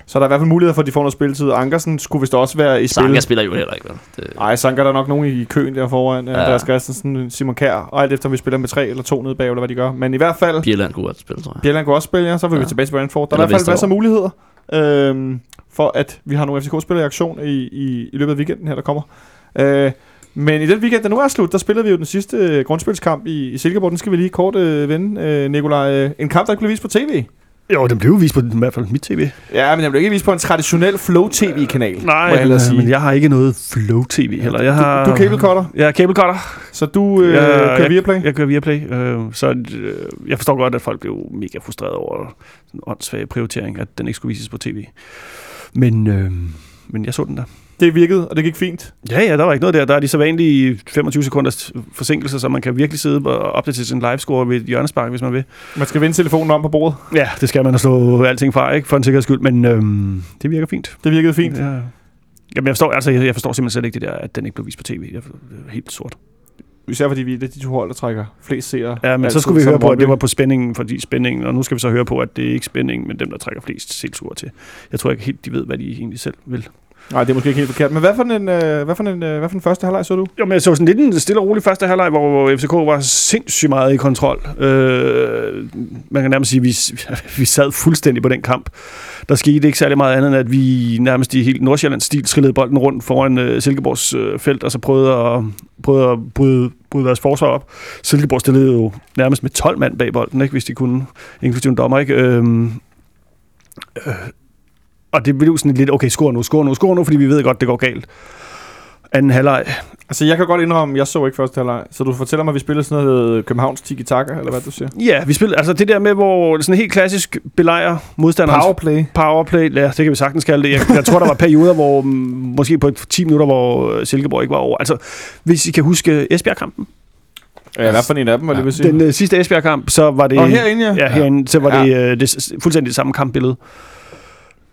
Speaker 2: Så der er i hvert fald mulighed for, at de får noget spilletid. Ankersen skulle vist også være i spil.
Speaker 3: Sanka spiller jo heller ikke, vel? Det,
Speaker 2: Ej, Sanka er der nok nogen i køen der foran. Ja.
Speaker 3: Ja.
Speaker 2: Andreas Christensen, Simon Kær, og alt efter om vi spiller med tre eller to nede bag, eller hvad de gør. Men i hvert fald,
Speaker 3: Bjelland kunne godt spille, tror jeg.
Speaker 2: Bjelland kunne også spille, ja. Så vil ja. vi tilbage til Brentford. Der er i hvert fald masser af muligheder øhm, for, at vi har nogle FCK-spillere i aktion i, i, i løbet af weekenden her, der kommer. Øh, men i den weekend, der nu er slut, der spillede vi jo den sidste øh, grundspilskamp i, i Silkeborg. Den skal vi lige kort øh, vende, øh, Nikolaj. Øh, en kamp, der ikke blev vist på tv.
Speaker 5: Jo, den blev jo vist på i hvert fald mit tv.
Speaker 2: Ja, men den blev ikke vist på en traditionel Flow-tv-kanal. må jeg
Speaker 5: Nej,
Speaker 2: hellere sige.
Speaker 5: men jeg har ikke noget Flow-tv heller. Jeg har,
Speaker 2: Du, du er cable cutter,
Speaker 5: Jeg er cable cutter.
Speaker 2: så du øh,
Speaker 5: Ja,
Speaker 2: kører
Speaker 5: jeg-
Speaker 2: via play.
Speaker 5: Jeg kører via Play. Øh, så øh, jeg forstår godt, at folk blev mega frustreret over sådan en åndssvag prioritering, at den ikke skulle vises på tv. Men, øh, men jeg så den der.
Speaker 2: Det virkede, og det gik fint.
Speaker 5: Ja, ja, der var ikke noget der. Der er de så vanlige 25 sekunders forsinkelse, så man kan virkelig sidde og opdatere sin livescore ved et hjørnespark, hvis man vil.
Speaker 2: Man skal vende telefonen om på bordet.
Speaker 5: Ja, det skal man at slå alting fra, ikke? For en sikkerheds skyld. Men øhm, det virker fint.
Speaker 2: Det virkede fint.
Speaker 5: Ja. Jamen, jeg forstår, altså, jeg, jeg forstår simpelthen slet ikke det der, at den ikke blev vist på tv. Jeg, det er helt sort.
Speaker 2: Især fordi vi er de to hold, der trækker flest seere.
Speaker 5: Ja, men
Speaker 2: altid,
Speaker 5: så skulle vi høre på, at det var på spændingen, fordi spændingen, og nu skal vi så høre på, at det er ikke spændingen, men dem, der trækker flest tilskuere til. Jeg tror ikke helt, de ved, hvad de egentlig selv vil.
Speaker 2: Nej, det er måske ikke helt forkert. Men hvad for en, øh, hvad for en, øh, hvad for en første halvleg så du?
Speaker 5: Jo, men jeg så sådan lidt en stille og rolig første halvleg, hvor FCK var sindssygt meget i kontrol. Øh, man kan nærmest sige, at vi, vi sad fuldstændig på den kamp. Der skete ikke særlig meget andet, end at vi nærmest i helt Nordsjællands stil trillede bolden rundt foran øh, Silkeborgs øh, felt, og så prøvede at, prøvede at bryde, bryde deres forsvar op. Silkeborg stillede jo nærmest med 12 mand bag bolden, ikke, hvis de kunne, inklusive en dommer. Ikke? Øhm, øh, øh, og det blev sådan lidt, okay, skor nu, skor nu, skor nu, fordi vi ved godt, det går galt. Anden halvleg.
Speaker 2: Altså, jeg kan godt indrømme, jeg så ikke første halvleg. Så du fortæller mig, at vi spiller sådan noget Københavns tiki-taka, eller hvad du siger?
Speaker 5: Ja, vi spiller, altså det der med, hvor sådan helt klassisk belejrer modstanderen.
Speaker 2: Powerplay.
Speaker 5: Powerplay, ja, det kan vi sagtens kalde det. Jeg, jeg tror, der var perioder, hvor mm, måske på et 10 minutter, hvor Silkeborg ikke var over. Altså, hvis I kan huske Esbjerg-kampen.
Speaker 2: Ja, hvad for en af dem, var det vil sige?
Speaker 5: Den øh, sidste Esbjerg-kamp, så var det...
Speaker 2: Og herinde, ja.
Speaker 5: Ja, herinde, så var ja. det, øh, det fuldstændig det samme kampbillede.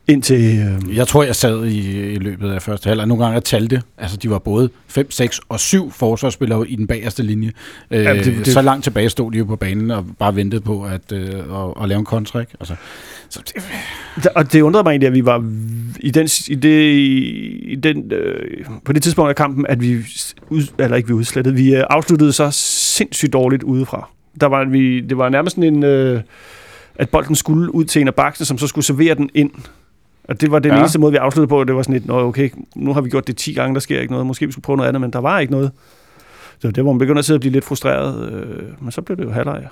Speaker 5: Indtil... Øh,
Speaker 4: Jeg tror, jeg sad i, i løbet af første halvleg. Nogle gange jeg talte. Altså, de var både 5, 6 og 7 forsvarsspillere i den bagerste linje. Øh,
Speaker 5: Ja, det- det-
Speaker 4: Så langt tilbage stod de jo på banen og bare ventede på at, øh, at, at lave en kontra. Ikke? Altså, så det,
Speaker 5: Og det undrede mig egentlig, at vi var i den, i det, i den, øh, på det tidspunkt af kampen, at vi, ud, eller ikke vi udslettede, vi øh, afsluttede så sindssygt dårligt udefra. Der var vi, det var nærmest sådan en, øh, at bolden skulle ud til en af baksene, som så skulle servere den ind. Og det var den
Speaker 2: Ja.
Speaker 5: ja. eneste måde, vi afsluttede på. Det var sådan lidt, Nå, okay, nu har vi gjort det 10 gange, der sker ikke noget. Måske vi skulle prøve noget andet, men der var ikke noget. Så det var man begynder at sidde og blive lidt frustreret. Øh, men så blev det jo halvleg.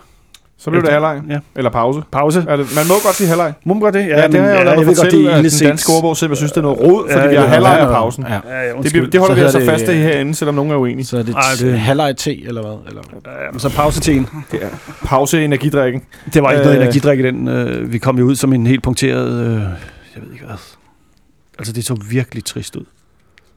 Speaker 2: Så blev det
Speaker 5: Efter-
Speaker 2: halvleg.
Speaker 5: Ja.
Speaker 2: Eller pause.
Speaker 5: Pause.
Speaker 2: Er det, man må godt sige halvleg.
Speaker 5: Må man godt det?
Speaker 2: Ja, ja det har jeg jo
Speaker 5: ja,
Speaker 2: lavet fortælle,
Speaker 5: det er
Speaker 2: at den danske
Speaker 5: set.
Speaker 2: ordbog selv synes, det er noget rod, fordi
Speaker 5: Ja,
Speaker 2: vi har
Speaker 5: ja,
Speaker 2: halvleg
Speaker 4: ja,
Speaker 2: af pausen.
Speaker 4: Ja.
Speaker 5: Ja, ja,
Speaker 2: Det,
Speaker 5: undskyld.
Speaker 2: det holder
Speaker 4: Så
Speaker 2: vi altså
Speaker 4: det-
Speaker 2: fast i herinde, selvom nogen er uenige.
Speaker 4: så er det,
Speaker 5: Ej,
Speaker 4: det
Speaker 5: det-
Speaker 4: halvleg te, eller hvad? Eller?
Speaker 5: Ja, men så pause til en.
Speaker 2: Pause energidrikken.
Speaker 5: Det var ikke øh, noget
Speaker 2: Øh.
Speaker 5: energidrik i den. Øh, vi kom jo ud som en helt punkteret... Øh, jeg ved ikke hvad. Altså, det så virkelig trist ud.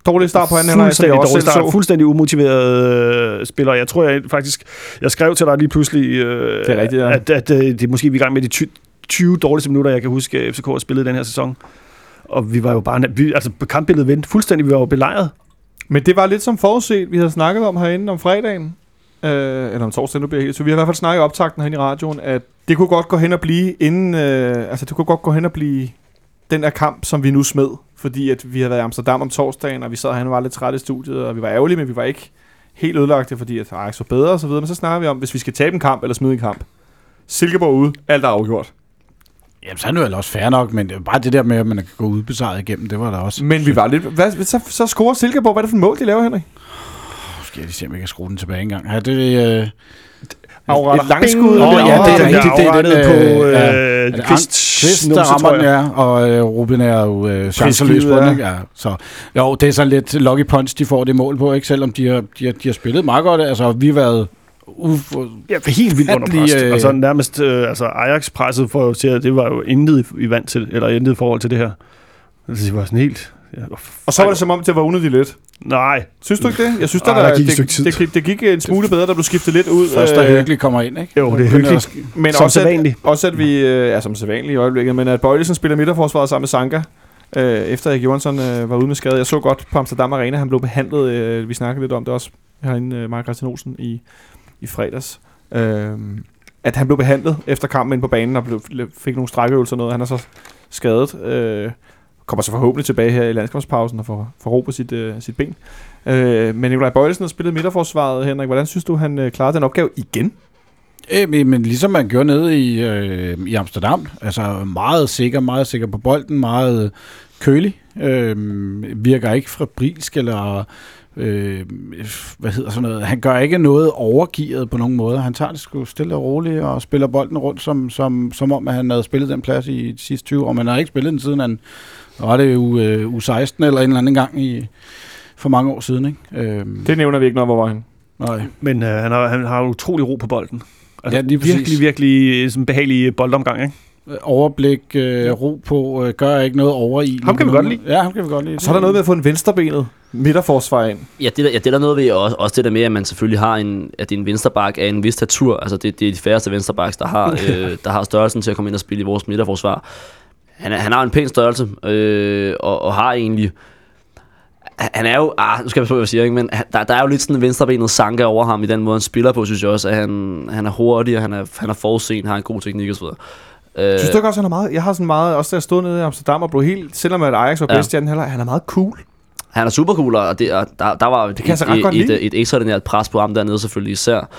Speaker 2: Dårlig start på anden halvleg,
Speaker 5: Fuldstændig dårlig start.
Speaker 2: så.
Speaker 5: Fuldstændig umotiveret øh, spiller. Jeg tror jeg faktisk... Jeg skrev til dig lige pludselig, øh,
Speaker 2: Det er rigtigt, ja.
Speaker 5: at, at øh, det er måske vi er i gang med de ty- 20 dårligste minutter, jeg kan huske, at FCK har spillet i den her sæson. Og vi var jo bare... Vi, altså, kampbilledet vendte fuldstændig. Vi var jo belejret.
Speaker 2: Men det var lidt som forudset, vi havde snakket om herinde om fredagen. Øh, eller om torsdagen, nu bliver jeg helt... Så vi har i hvert fald snakket i optakten herinde i radioen, at det kunne godt gå hen og blive inden... Øh, altså, det kunne godt gå hen og blive den der kamp, som vi nu smed. Fordi at vi havde været i Amsterdam om torsdagen, og vi sad og var lidt trætte i studiet, og vi var ærgerlige, men vi var ikke helt ødelagte, fordi at Ajax var bedre og så videre. Men så snakker vi om, hvis vi skal tabe en kamp eller smide en kamp. Silkeborg ude, alt er afgjort.
Speaker 4: Jamen, så er det vel også fair nok, men det bare det der med, at man kan gå udbesejret igennem, det var der også.
Speaker 2: Men vi var lidt... Hvad, så, så scorer Silkeborg. Hvad er det for et mål, de laver, Henrik?
Speaker 4: Skal jeg lige se, om jeg kan skrue den tilbage engang. Ja, det, øh,
Speaker 2: Afretter. Et langskud.
Speaker 4: Åh,
Speaker 2: det
Speaker 4: ja, det er rigtigt, det er den,
Speaker 5: på
Speaker 4: øh, ja. det
Speaker 5: Kvist,
Speaker 4: Kvist, der rammer den, ja, og øh, Ruben er jo øh, chanceløs på den,
Speaker 2: ja.
Speaker 4: ikke? Ja, så, jo, det er sådan lidt lucky punch, de får det mål på, ikke? Selvom de har, de har, de har spillet meget godt. Altså, vi har været uf,
Speaker 5: Ja, helt vildt under pres.
Speaker 4: øh,
Speaker 5: Altså nærmest, øh, altså Ajax presset for til, at det var jo intet i, i vand til, eller intet i forhold til det her. Altså, det var sådan helt...
Speaker 2: Og så var det som om, det var unødigt let.
Speaker 5: Nej,
Speaker 2: Synes du ikke det? Jeg synes,
Speaker 5: Ej,
Speaker 2: der,
Speaker 5: der
Speaker 2: der,
Speaker 5: gik et
Speaker 2: det,
Speaker 5: tid.
Speaker 2: det, det, det, gik en smule bedre, da du skiftede lidt ud.
Speaker 4: først der
Speaker 2: øh,
Speaker 4: hyggeligt kommer ind, ikke?
Speaker 5: Jo, det er hyggeligt.
Speaker 2: Men
Speaker 5: Som
Speaker 2: også at, også at vi, øh, ja, som sædvanligt i øjeblikket, men at Bøjlesen spiller midterforsvaret sammen med Sanka, øh, efter at Johansson øh, var ude med skade. Jeg så godt på Amsterdam Arena, han blev behandlet, øh, vi snakkede lidt om det også herinde, øh, Mark Christian Olsen, i, i fredags. Øh, at han blev behandlet efter kampen ind på banen og blev, fik nogle strækøvelser og noget. Han er så skadet. Øh, kommer så forhåbentlig tilbage her i landskabspausen og får, får ro på sit, øh, sit ben. Øh, men Nikolaj Bøjlesen har spillet midterforsvaret, Henrik. Hvordan synes du, han øh, klarede den opgave igen?
Speaker 4: Øh, men, men ligesom man gjorde nede i, øh, i Amsterdam, altså meget sikker, meget sikker på bolden, meget kølig, øh, virker ikke fabrilsk eller øh, hvad hedder sådan noget. Han gør ikke noget overgivet på nogen måde. Han tager det sgu stille og roligt og spiller bolden rundt, som, som, som om at han havde spillet den plads i de sidste 20 år. Men han har ikke spillet den siden han var det u, øh, U16 eller en eller anden gang i, for mange år siden. Ikke? Øh,
Speaker 2: Det nævner vi ikke noget, hvor var han.
Speaker 4: nej.
Speaker 5: men øh, han, har, han har utrolig ro på bolden. Altså,
Speaker 4: Ja, lige præcis.
Speaker 5: virkelig, virkelig øh, sådan behagelig boldomgang, ikke?
Speaker 4: overblik, øh, ro på, øh, gør ikke noget over i.
Speaker 5: Ham kan vi godt lide.
Speaker 4: Ja, ham kan vi godt lide.
Speaker 2: Og så er der noget med at få en venstrebenet midterforsvar ind.
Speaker 3: Ja, det, der, ja, det er der noget ved, og også, også det der med, at man selvfølgelig har en, at er en vensterbak af en vis statur. Altså, det, det er de færreste vensterbacks, der har, øh, der har størrelsen til at komme ind og spille i vores midterforsvar. Han, er, han har en pæn størrelse, øh, og, og har egentlig... Han er jo... Ah, nu skal jeg passe på, hvad jeg siger, ikke? men der, der er jo lidt sådan en venstrebenet sanke over ham i den måde, han spiller på, synes jeg også. At han, han er hurtig, og han er, han er forudseende, har en god teknik osv. Øh,
Speaker 2: Synes du ikke også, han er meget... Jeg har sådan meget... Også jeg stod nede i Amsterdam og blev helt... Selvom at Ajax var
Speaker 3: Ja.
Speaker 2: bedst i anden halvleg, han er meget cool.
Speaker 3: Han er super cool, og, det, og der, der var
Speaker 2: kan så ret
Speaker 3: et, et,
Speaker 2: lide.
Speaker 3: et, et ekstraordinært pres på ham dernede selvfølgelig især,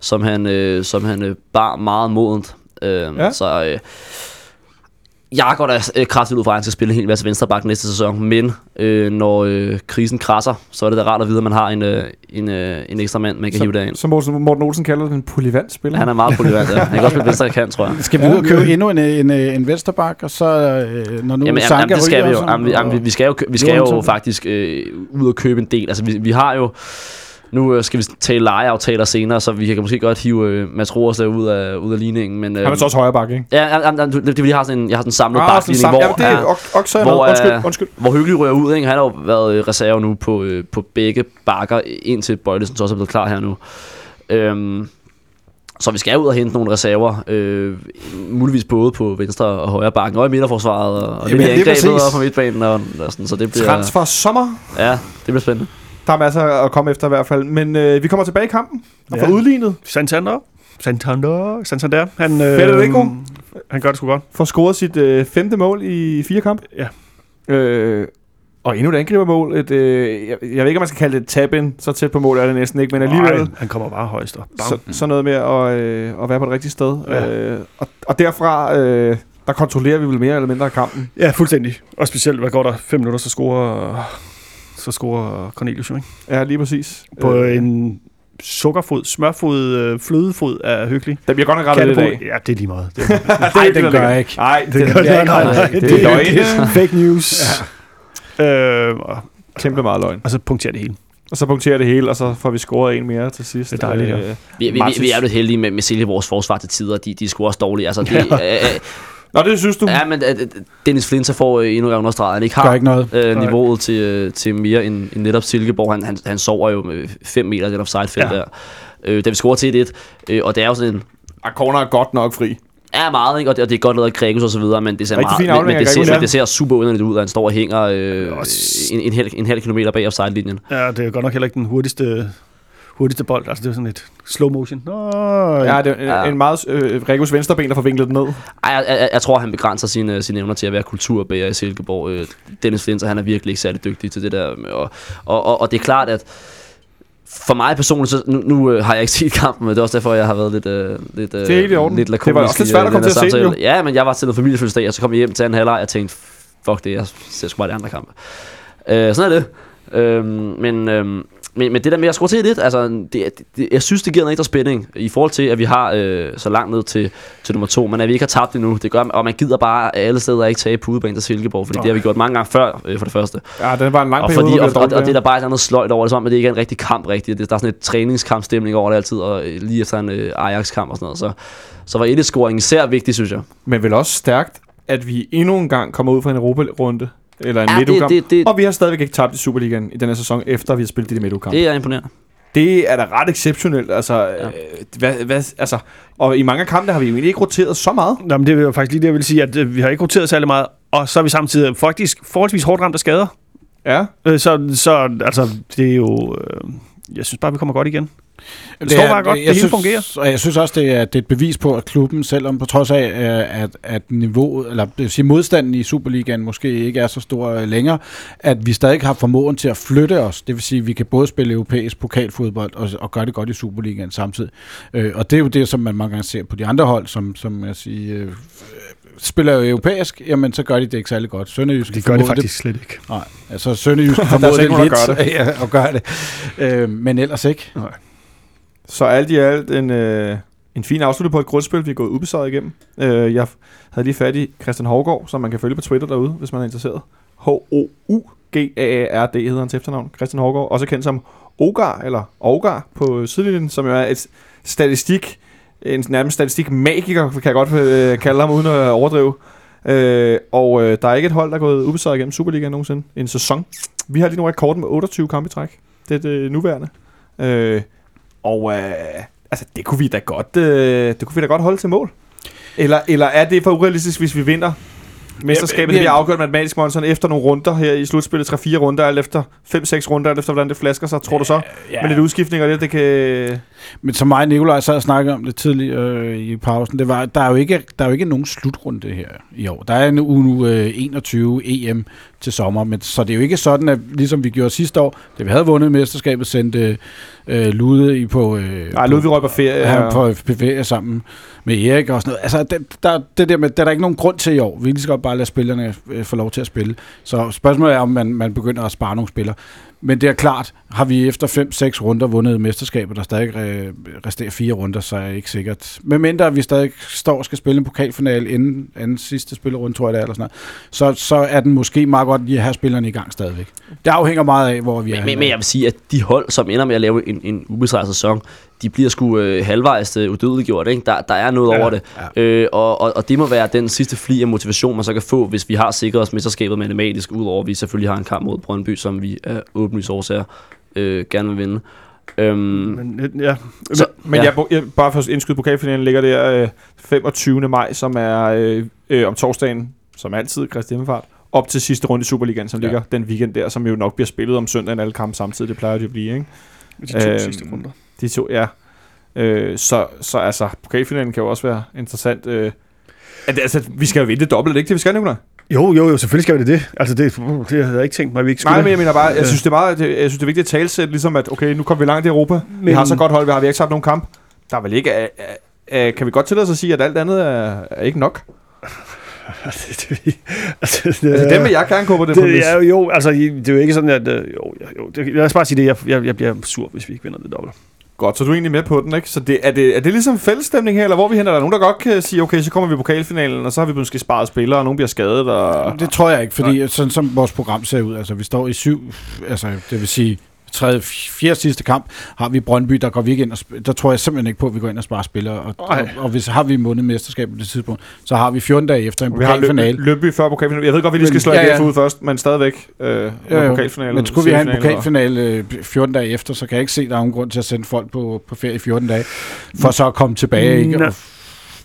Speaker 3: som han, øh, som han øh, bar meget modent. Øh,
Speaker 2: Ja.
Speaker 3: ja. Så øh, jeg går da øh, kraftigt ud fra, at han skal spille en hel masse venstreback næste sæson, men øh, når øh, krisen krasser, så er det da rart at vide, at man har en, øh, en, øh, en ekstra mand, man kan hive derind.
Speaker 2: Som Morten, Morten Olsen kalder det en polyvant spiller.
Speaker 3: Han er meget polyvant, ja. Han kan også spille venstre kant, tror jeg.
Speaker 4: Skal vi ud og købe endnu en, en, en vensterbak, og så øh, når nu
Speaker 3: Jamen,
Speaker 4: Sanka
Speaker 3: jamen, det skal vi jo.
Speaker 4: så-
Speaker 3: Jamen, vi, jamen, vi- vi skal jo, vi skal jo faktisk øh, ud og købe en del. Altså, vi, vi har jo... Nu øh, skal vi tale lejeaftaler senere, så vi kan måske godt hive øh, Mads Roers der ud af, ud af ligningen. Men, øh,
Speaker 2: Han er så også højre bakke, ikke?
Speaker 3: Ja, ja, ja, det, er fordi, jeg har sådan en, jeg har sådan en samlet
Speaker 2: Ah,
Speaker 3: bakligning,
Speaker 2: sammen.
Speaker 3: hvor,
Speaker 2: Ja, det er ok- ok,
Speaker 3: hvor,
Speaker 2: med. Undskyld,
Speaker 3: øh,
Speaker 2: undskyld.
Speaker 3: hvor hyggelig ryger ud. Ikke? Han har jo været øh, reserve nu på, øh, på begge bakker, indtil Bøjlesen så også er blevet klar her nu. Øhm, så vi skal ud og hente nogle reserver, øh, muligvis både på venstre og højre bakken, og i midterforsvaret, og, og
Speaker 2: Jamen,
Speaker 3: lidt angrebet og på midtbanen, og, og sådan, så det bliver,
Speaker 2: Transfer sommer.
Speaker 3: ja, det bliver spændende.
Speaker 2: Der er masser at komme efter i hvert fald. Men øh, vi kommer tilbage i kampen og får
Speaker 5: Ja.
Speaker 2: udlignet.
Speaker 5: Santander. Santander. Santander. Han,
Speaker 2: Federico.
Speaker 5: han gør det sgu godt.
Speaker 2: Får scoret sit øh, femte mål i fire kampe.
Speaker 5: Ja.
Speaker 2: Øh, og endnu et angribermål. Et, øh, jeg, jeg ved ikke, om man skal kalde det et tab-in. Så tæt på mål er det næsten ikke, men alligevel.
Speaker 5: Ej, han kommer bare højst op.
Speaker 2: Så, så noget med at, øh, at være på det rigtige sted.
Speaker 5: Ja.
Speaker 2: Øh, og, og derfra, øh, der kontrollerer vi vel mere eller mindre kampen.
Speaker 5: Ja, fuldstændig. Og specielt, hvad går der? Fem minutter, så scorer, så scorer Cornelius jo, ikke?
Speaker 2: Ja, lige præcis.
Speaker 5: På
Speaker 2: øh,
Speaker 5: en sukkerfod, smørfod, øh, flødefod er hyggelig.
Speaker 2: der bliver godt nok rettet lidt af.
Speaker 5: Ja, det er lige meget. Det er,
Speaker 4: Nej, den gør jeg ikke.
Speaker 2: Nej, det,
Speaker 5: det
Speaker 2: det,
Speaker 5: gør
Speaker 2: det,
Speaker 5: det,
Speaker 2: er
Speaker 5: nej, nej,
Speaker 2: det,
Speaker 5: det
Speaker 2: det er løgn.
Speaker 5: fake news. Ja. Øh, og,
Speaker 2: Kæmpe meget løgn.
Speaker 5: og så punkterer det hele.
Speaker 2: Og så punkterer det hele, og så får vi scoret en mere til sidst.
Speaker 5: Det er dejligt, ja.
Speaker 2: Øh,
Speaker 3: Vi, vi, vi, vi er jo lidt heldige med, med Silkeborgs forsvar til tider. De, de er sgu også dårlige. Altså, det, øh,
Speaker 2: Nå, det synes du?
Speaker 3: ja, men øh, Dennis Flinter får øh, endnu en gang understreget, at han ikke
Speaker 4: Gør
Speaker 3: har
Speaker 4: ikke noget.
Speaker 3: øh, niveauet til, øh, til mere end, end netop Silkeborg. Han, han, han sover jo med 5 meter i den offside-felt
Speaker 5: Ja.
Speaker 3: der. Øh, da vi scorer til 1-1, øh, og det er jo sådan en,
Speaker 2: Ah, corner er godt nok fri.
Speaker 3: er meget, ikke? Og, det, og det er godt lavet af Gregus og så videre, men det ser, meget, men, men, det ser, men
Speaker 2: ja.
Speaker 3: det ser super underligt ud, at han står og hænger øh, en, en, halv, en halv kilometer bag offside-linjen.
Speaker 5: Ja, det er godt nok heller ikke den hurtigste, hurtigste bold. Altså, det er sådan et slow motion. Nå,
Speaker 2: Ja, det er
Speaker 3: Ja.
Speaker 2: ja. en meget... Øh, Regus venstreben, der får vinklet den ned.
Speaker 3: Ej, jeg, jeg, jeg tror, han begrænser sine, sine evner til at være kulturbærer i Silkeborg. Øh, Dennis Flinter, han er virkelig ikke særlig dygtig til det der. Og, og, og, og det er klart, at for mig personligt, så nu, nu øh, har jeg ikke set kampen, men det er også derfor, jeg har været lidt, øh, lidt, øh,
Speaker 2: Det er orden.
Speaker 3: lidt
Speaker 2: Det var
Speaker 3: lakonisk
Speaker 2: også lidt svært
Speaker 3: øh,
Speaker 2: at komme til at se den.
Speaker 3: Ja, men jeg var til noget familiefødselsdag, og så kom jeg hjem til anden halvleg, og jeg tænkte, fuck det, jeg ser sgu bare de andre kampe. Øh, sådan er det. Øhm, men, øhm, men, men det der med at score til lidt, altså, det, det, jeg synes, det giver noget ekstra spænding i forhold til, at vi har øh, så langt ned til, til nummer to, men at vi ikke har tabt endnu. Det gør, og man gider bare alle steder ikke tage på udebane til Silkeborg, fordi det har vi gjort mange gange før, øh, for det første.
Speaker 2: Ja, det var en lang
Speaker 3: Og,
Speaker 2: periode,
Speaker 3: fordi, og, og, og,
Speaker 2: dårlige
Speaker 3: det er der bare et andet sløjt over det, som om, at det ikke er en rigtig kamp rigtigt. Det, der er sådan et træningskampstemning over det altid, og øh, lige efter en øh, Ajax-kamp og sådan noget. Så, så var et scoring især vigtigt, synes jeg.
Speaker 2: Men vel også stærkt, at vi endnu en gang kommer ud fra en Europa-runde. Eller en
Speaker 3: Ja,
Speaker 2: ja,
Speaker 3: det, det, det,
Speaker 2: Og vi har stadigvæk ikke tabt i Superligaen i denne sæson, efter vi har spillet de midtugkampe. Det,
Speaker 3: det er imponerende.
Speaker 2: det er da ret exceptionelt. Altså, ja. øh, hvad, hvad, altså, og i mange af kampene har vi jo egentlig ikke roteret så meget.
Speaker 5: Nå, men det er jo faktisk lige det, jeg vil sige, at øh, vi har ikke roteret særlig meget, og så er vi samtidig faktisk forholdsvis hårdt ramt af skader.
Speaker 2: Ja.
Speaker 5: Øh, så, så altså, det er jo... Øh, jeg synes bare, vi kommer godt igen. Det står bare godt. Det hele
Speaker 4: synes,
Speaker 5: fungerer.
Speaker 4: Og jeg synes også, det er, det er et bevis på, at klubben, selvom på trods af, øh, at, at niveauet, eller det vil sige, modstanden i Superligaen måske ikke er så stor øh, længere, at vi stadig har formåen til at flytte os. Det vil sige, at vi kan både spille europæisk pokalfodbold og, og gøre det godt i Superligaen samtidig. Øh, og det er jo det, som man mange gange ser på de andre hold, som, som jeg siger, øh, spiller jo europæisk, jamen så gør de det ikke særlig godt. Sønderjysk
Speaker 5: Det gør det faktisk slet ikke.
Speaker 4: Nej, altså Sønderjysk
Speaker 2: Der er
Speaker 4: formåede
Speaker 2: sikkert
Speaker 4: det
Speaker 2: nogen, der
Speaker 4: lidt
Speaker 2: gør
Speaker 4: ja, at gøre det. Øh, men ellers ikke.
Speaker 2: Så alt i alt en, øh, en fin afslutning på et grundspil, vi er gået ubesejret igennem. Øh, jeg havde lige fat i Christian Hovgaard, som man kan følge på Twitter derude, hvis man er interesseret. H-O-U-G-A-A-R-D hedder hans efternavn. Christian Hovgaard, også kendt som Ogar, eller Ogar på sidelinjen, som jo er et statistik, en nærmest statistikmagiker, kan jeg godt øh, kalde ham, uden at overdrive. Øh, og øh, der er ikke et hold, der er gået ubesejret igennem Superligaen nogensinde. En sæson. Vi har lige nu rekorden med 28 kampe i træk. Det er det nuværende. Øh, og øh, altså, det kunne vi da godt, øh, det kunne vi da godt holde til mål. Eller, eller er det for urealistisk, hvis vi vinder Mesterskabet
Speaker 4: Ja,
Speaker 2: ja,
Speaker 4: ja.
Speaker 2: bliver afgjort matematisk, Monson, efter nogle runder her i slutspillet. 3-4 runder, alt efter 5-6 runder, alt efter hvordan det flasker sig, tror du så?
Speaker 4: Ja.
Speaker 2: Men lidt udskiftning og det, det kan...
Speaker 4: Men som mig og Nikolaj sad og snakkede om det tidligere øh, i pausen, det var, der er, jo ikke, der er jo ikke nogen slutrunde her i år. Der er en uge øh, 21 EM til sommer, men så det er jo ikke sådan, at ligesom vi gjorde sidste år, da vi havde vundet mesterskabet, sendte øh, Lude i på... Øh,
Speaker 2: Nej, Ludvig røg på ferie.
Speaker 4: Ja,
Speaker 2: og-
Speaker 4: på ferie sammen med Erik og sådan noget. Altså, det, der, det der med, der er der ikke nogen grund til i år. Vi kan godt bare lade spillerne øh, få lov til at spille. Så spørgsmålet er, om man, man begynder at spare nogle spillere. Men det er klart, har vi efter 5-6 runder vundet mesterskabet, der stadig resterer fire runder, så er jeg ikke sikkert. Men mindre vi stadig står og skal spille en pokalfinale inden anden sidste spillerunde, tror jeg det er, eller sådan noget, så, så er den måske meget godt lige at have spillerne i gang stadigvæk. Det afhænger meget af, hvor vi er.
Speaker 3: Men, men, men jeg vil sige, at de hold, som ender med at lave en, en ubesejret sæson, de bliver sgu øh, halvvejs øh, udødeliggjort. Ikke? Der, der er noget
Speaker 5: Ja,
Speaker 3: over det. Øh, og, og, og det må være den sidste fli af motivation, man så kan få, hvis vi har sikret os mesterskabet matematisk, udover at vi selvfølgelig har en kamp mod Brøndby, som vi af åbenlyse årsager øh, gerne vil vinde. Øhm,
Speaker 5: Men, ja.
Speaker 3: så,
Speaker 2: Men ja. jeg, jeg, bare for at indskyde pokalfinalen ligger der øh, 25. maj, som er øh, øh, om torsdagen, som altid, Kristi Himmelfart, op til sidste runde i Superligaen, som
Speaker 4: Ja.
Speaker 2: ja. ligger den weekend der, som jo nok bliver spillet om søndagen alle kampe samtidig. Det plejer det at blive, ikke?
Speaker 5: De to
Speaker 2: Øhm,
Speaker 5: sidste runder.
Speaker 2: De to, ja. Øh, så, så altså, pokalfinalen kan jo også være interessant. Øh, at, altså, vi skal jo vinde dobbelt, er ikke det, vi skal, Nicolaj?
Speaker 5: Jo, jo, jo, selvfølgelig skal vi det. det. Altså, det, det havde jeg ikke tænkt mig, at vi ikke skulle.
Speaker 2: Nej, men jeg mener bare, jeg synes, det er meget, det, jeg synes, det er vigtigt at talsætte, ligesom at, okay, nu kommer vi langt i Europa. Men, vi har så godt hold, vi har vi har ikke tabt nogen kamp. Der er vel ikke, øh, øh, kan vi godt tillade os at sige, at alt andet er, er ikke nok?
Speaker 5: det, det, altså, det,
Speaker 2: Altså, dem vil jeg gerne gå på det,
Speaker 5: det, er jo, altså, det er jo ikke sådan, at... øh, Jo, jo, det, lad os bare sige det, jeg, jeg, jeg bliver sur, hvis vi ikke vinder det dobbelt.
Speaker 2: Godt, så du er egentlig med på den, ikke? Så det, er, det, er det ligesom fællesstemning her, eller hvor er vi hen? Er der nogen, der godt kan sige, okay, så kommer vi i pokalfinalen, og så har vi måske sparet spillere, og nogen bliver skadet, og...
Speaker 4: Det tror jeg ikke, fordi sådan som vores program ser ud, altså vi står i syv, altså det vil sige tredje, fjerde sidste kamp, har vi Brøndby, der går vi ikke ind og sp- der tror jeg simpelthen ikke på, at vi går ind og sparer spillere, og, og, og, hvis har vi vundet mesterskabet på det tidspunkt, så har vi 14 dage efter en
Speaker 2: Vi har
Speaker 4: pokalfinale.
Speaker 2: løb, Løbby før pokalfinalen. Jeg ved godt, vi lige skal slå
Speaker 4: ja,
Speaker 2: ja, ud først, men stadigvæk øh,
Speaker 4: Ja, jo.
Speaker 2: pokalfinalen.
Speaker 4: Men skulle vi have en pokalfinale øh, 14 dage efter, så kan jeg ikke se, at der er nogen grund til at sende folk på, på ferie i 14 dage, for så at komme tilbage, ikke? Og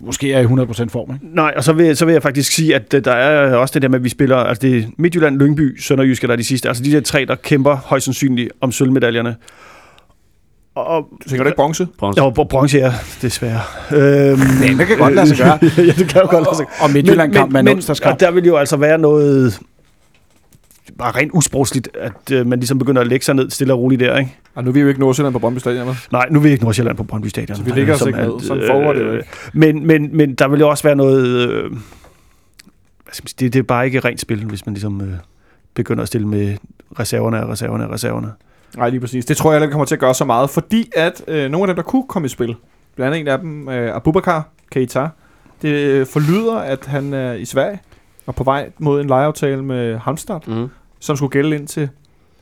Speaker 4: måske er i 100% form, ikke?
Speaker 5: Nej, og så vil, så vil jeg faktisk sige, at øh, der er også det der med, at vi spiller... Altså, det er Midtjylland, Lyngby, Sønderjyske, der er de sidste. Altså, de der tre, der kæmper højst sandsynligt om sølvmedaljerne. Og,
Speaker 2: Du tænker du ikke bronze?
Speaker 3: bronze.
Speaker 5: Ja, og bronze er desværre. Øhm,
Speaker 4: Ja, det kan godt lade sig gøre.
Speaker 5: ja, det kan jo godt lade sig
Speaker 4: Og Midtjylland-kamp med en onsdagskamp.
Speaker 5: og der vil jo altså være noget bare rent usprogsligt, at øh, man ligesom begynder at lægge sig ned stille og roligt der, ikke?
Speaker 2: Og nu er vi jo ikke Nordsjælland på Brøndby Stadion, vel?
Speaker 5: Nej, nu er vi ikke Nordsjælland på Brøndby Stadion.
Speaker 2: Så vi ligger os ikke ned.
Speaker 5: alt,
Speaker 2: Sådan foregår det jo ikke.
Speaker 5: Men, men, men der vil jo også være noget... Øh, det, det er bare ikke rent spil, hvis man ligesom øh, begynder at stille med reserverne og reserverne og reserverne.
Speaker 2: Nej, lige præcis. Det tror jeg heller ikke kommer til at gøre så meget, fordi at øh, nogle af dem, der kunne komme i spil, blandt andet en af dem, øh, Abubakar Keita, det øh, forlyder, at han er i Sverige og på vej mod en lejeaftale med Halmstad,
Speaker 3: Mm.
Speaker 2: Som skulle gælde ind til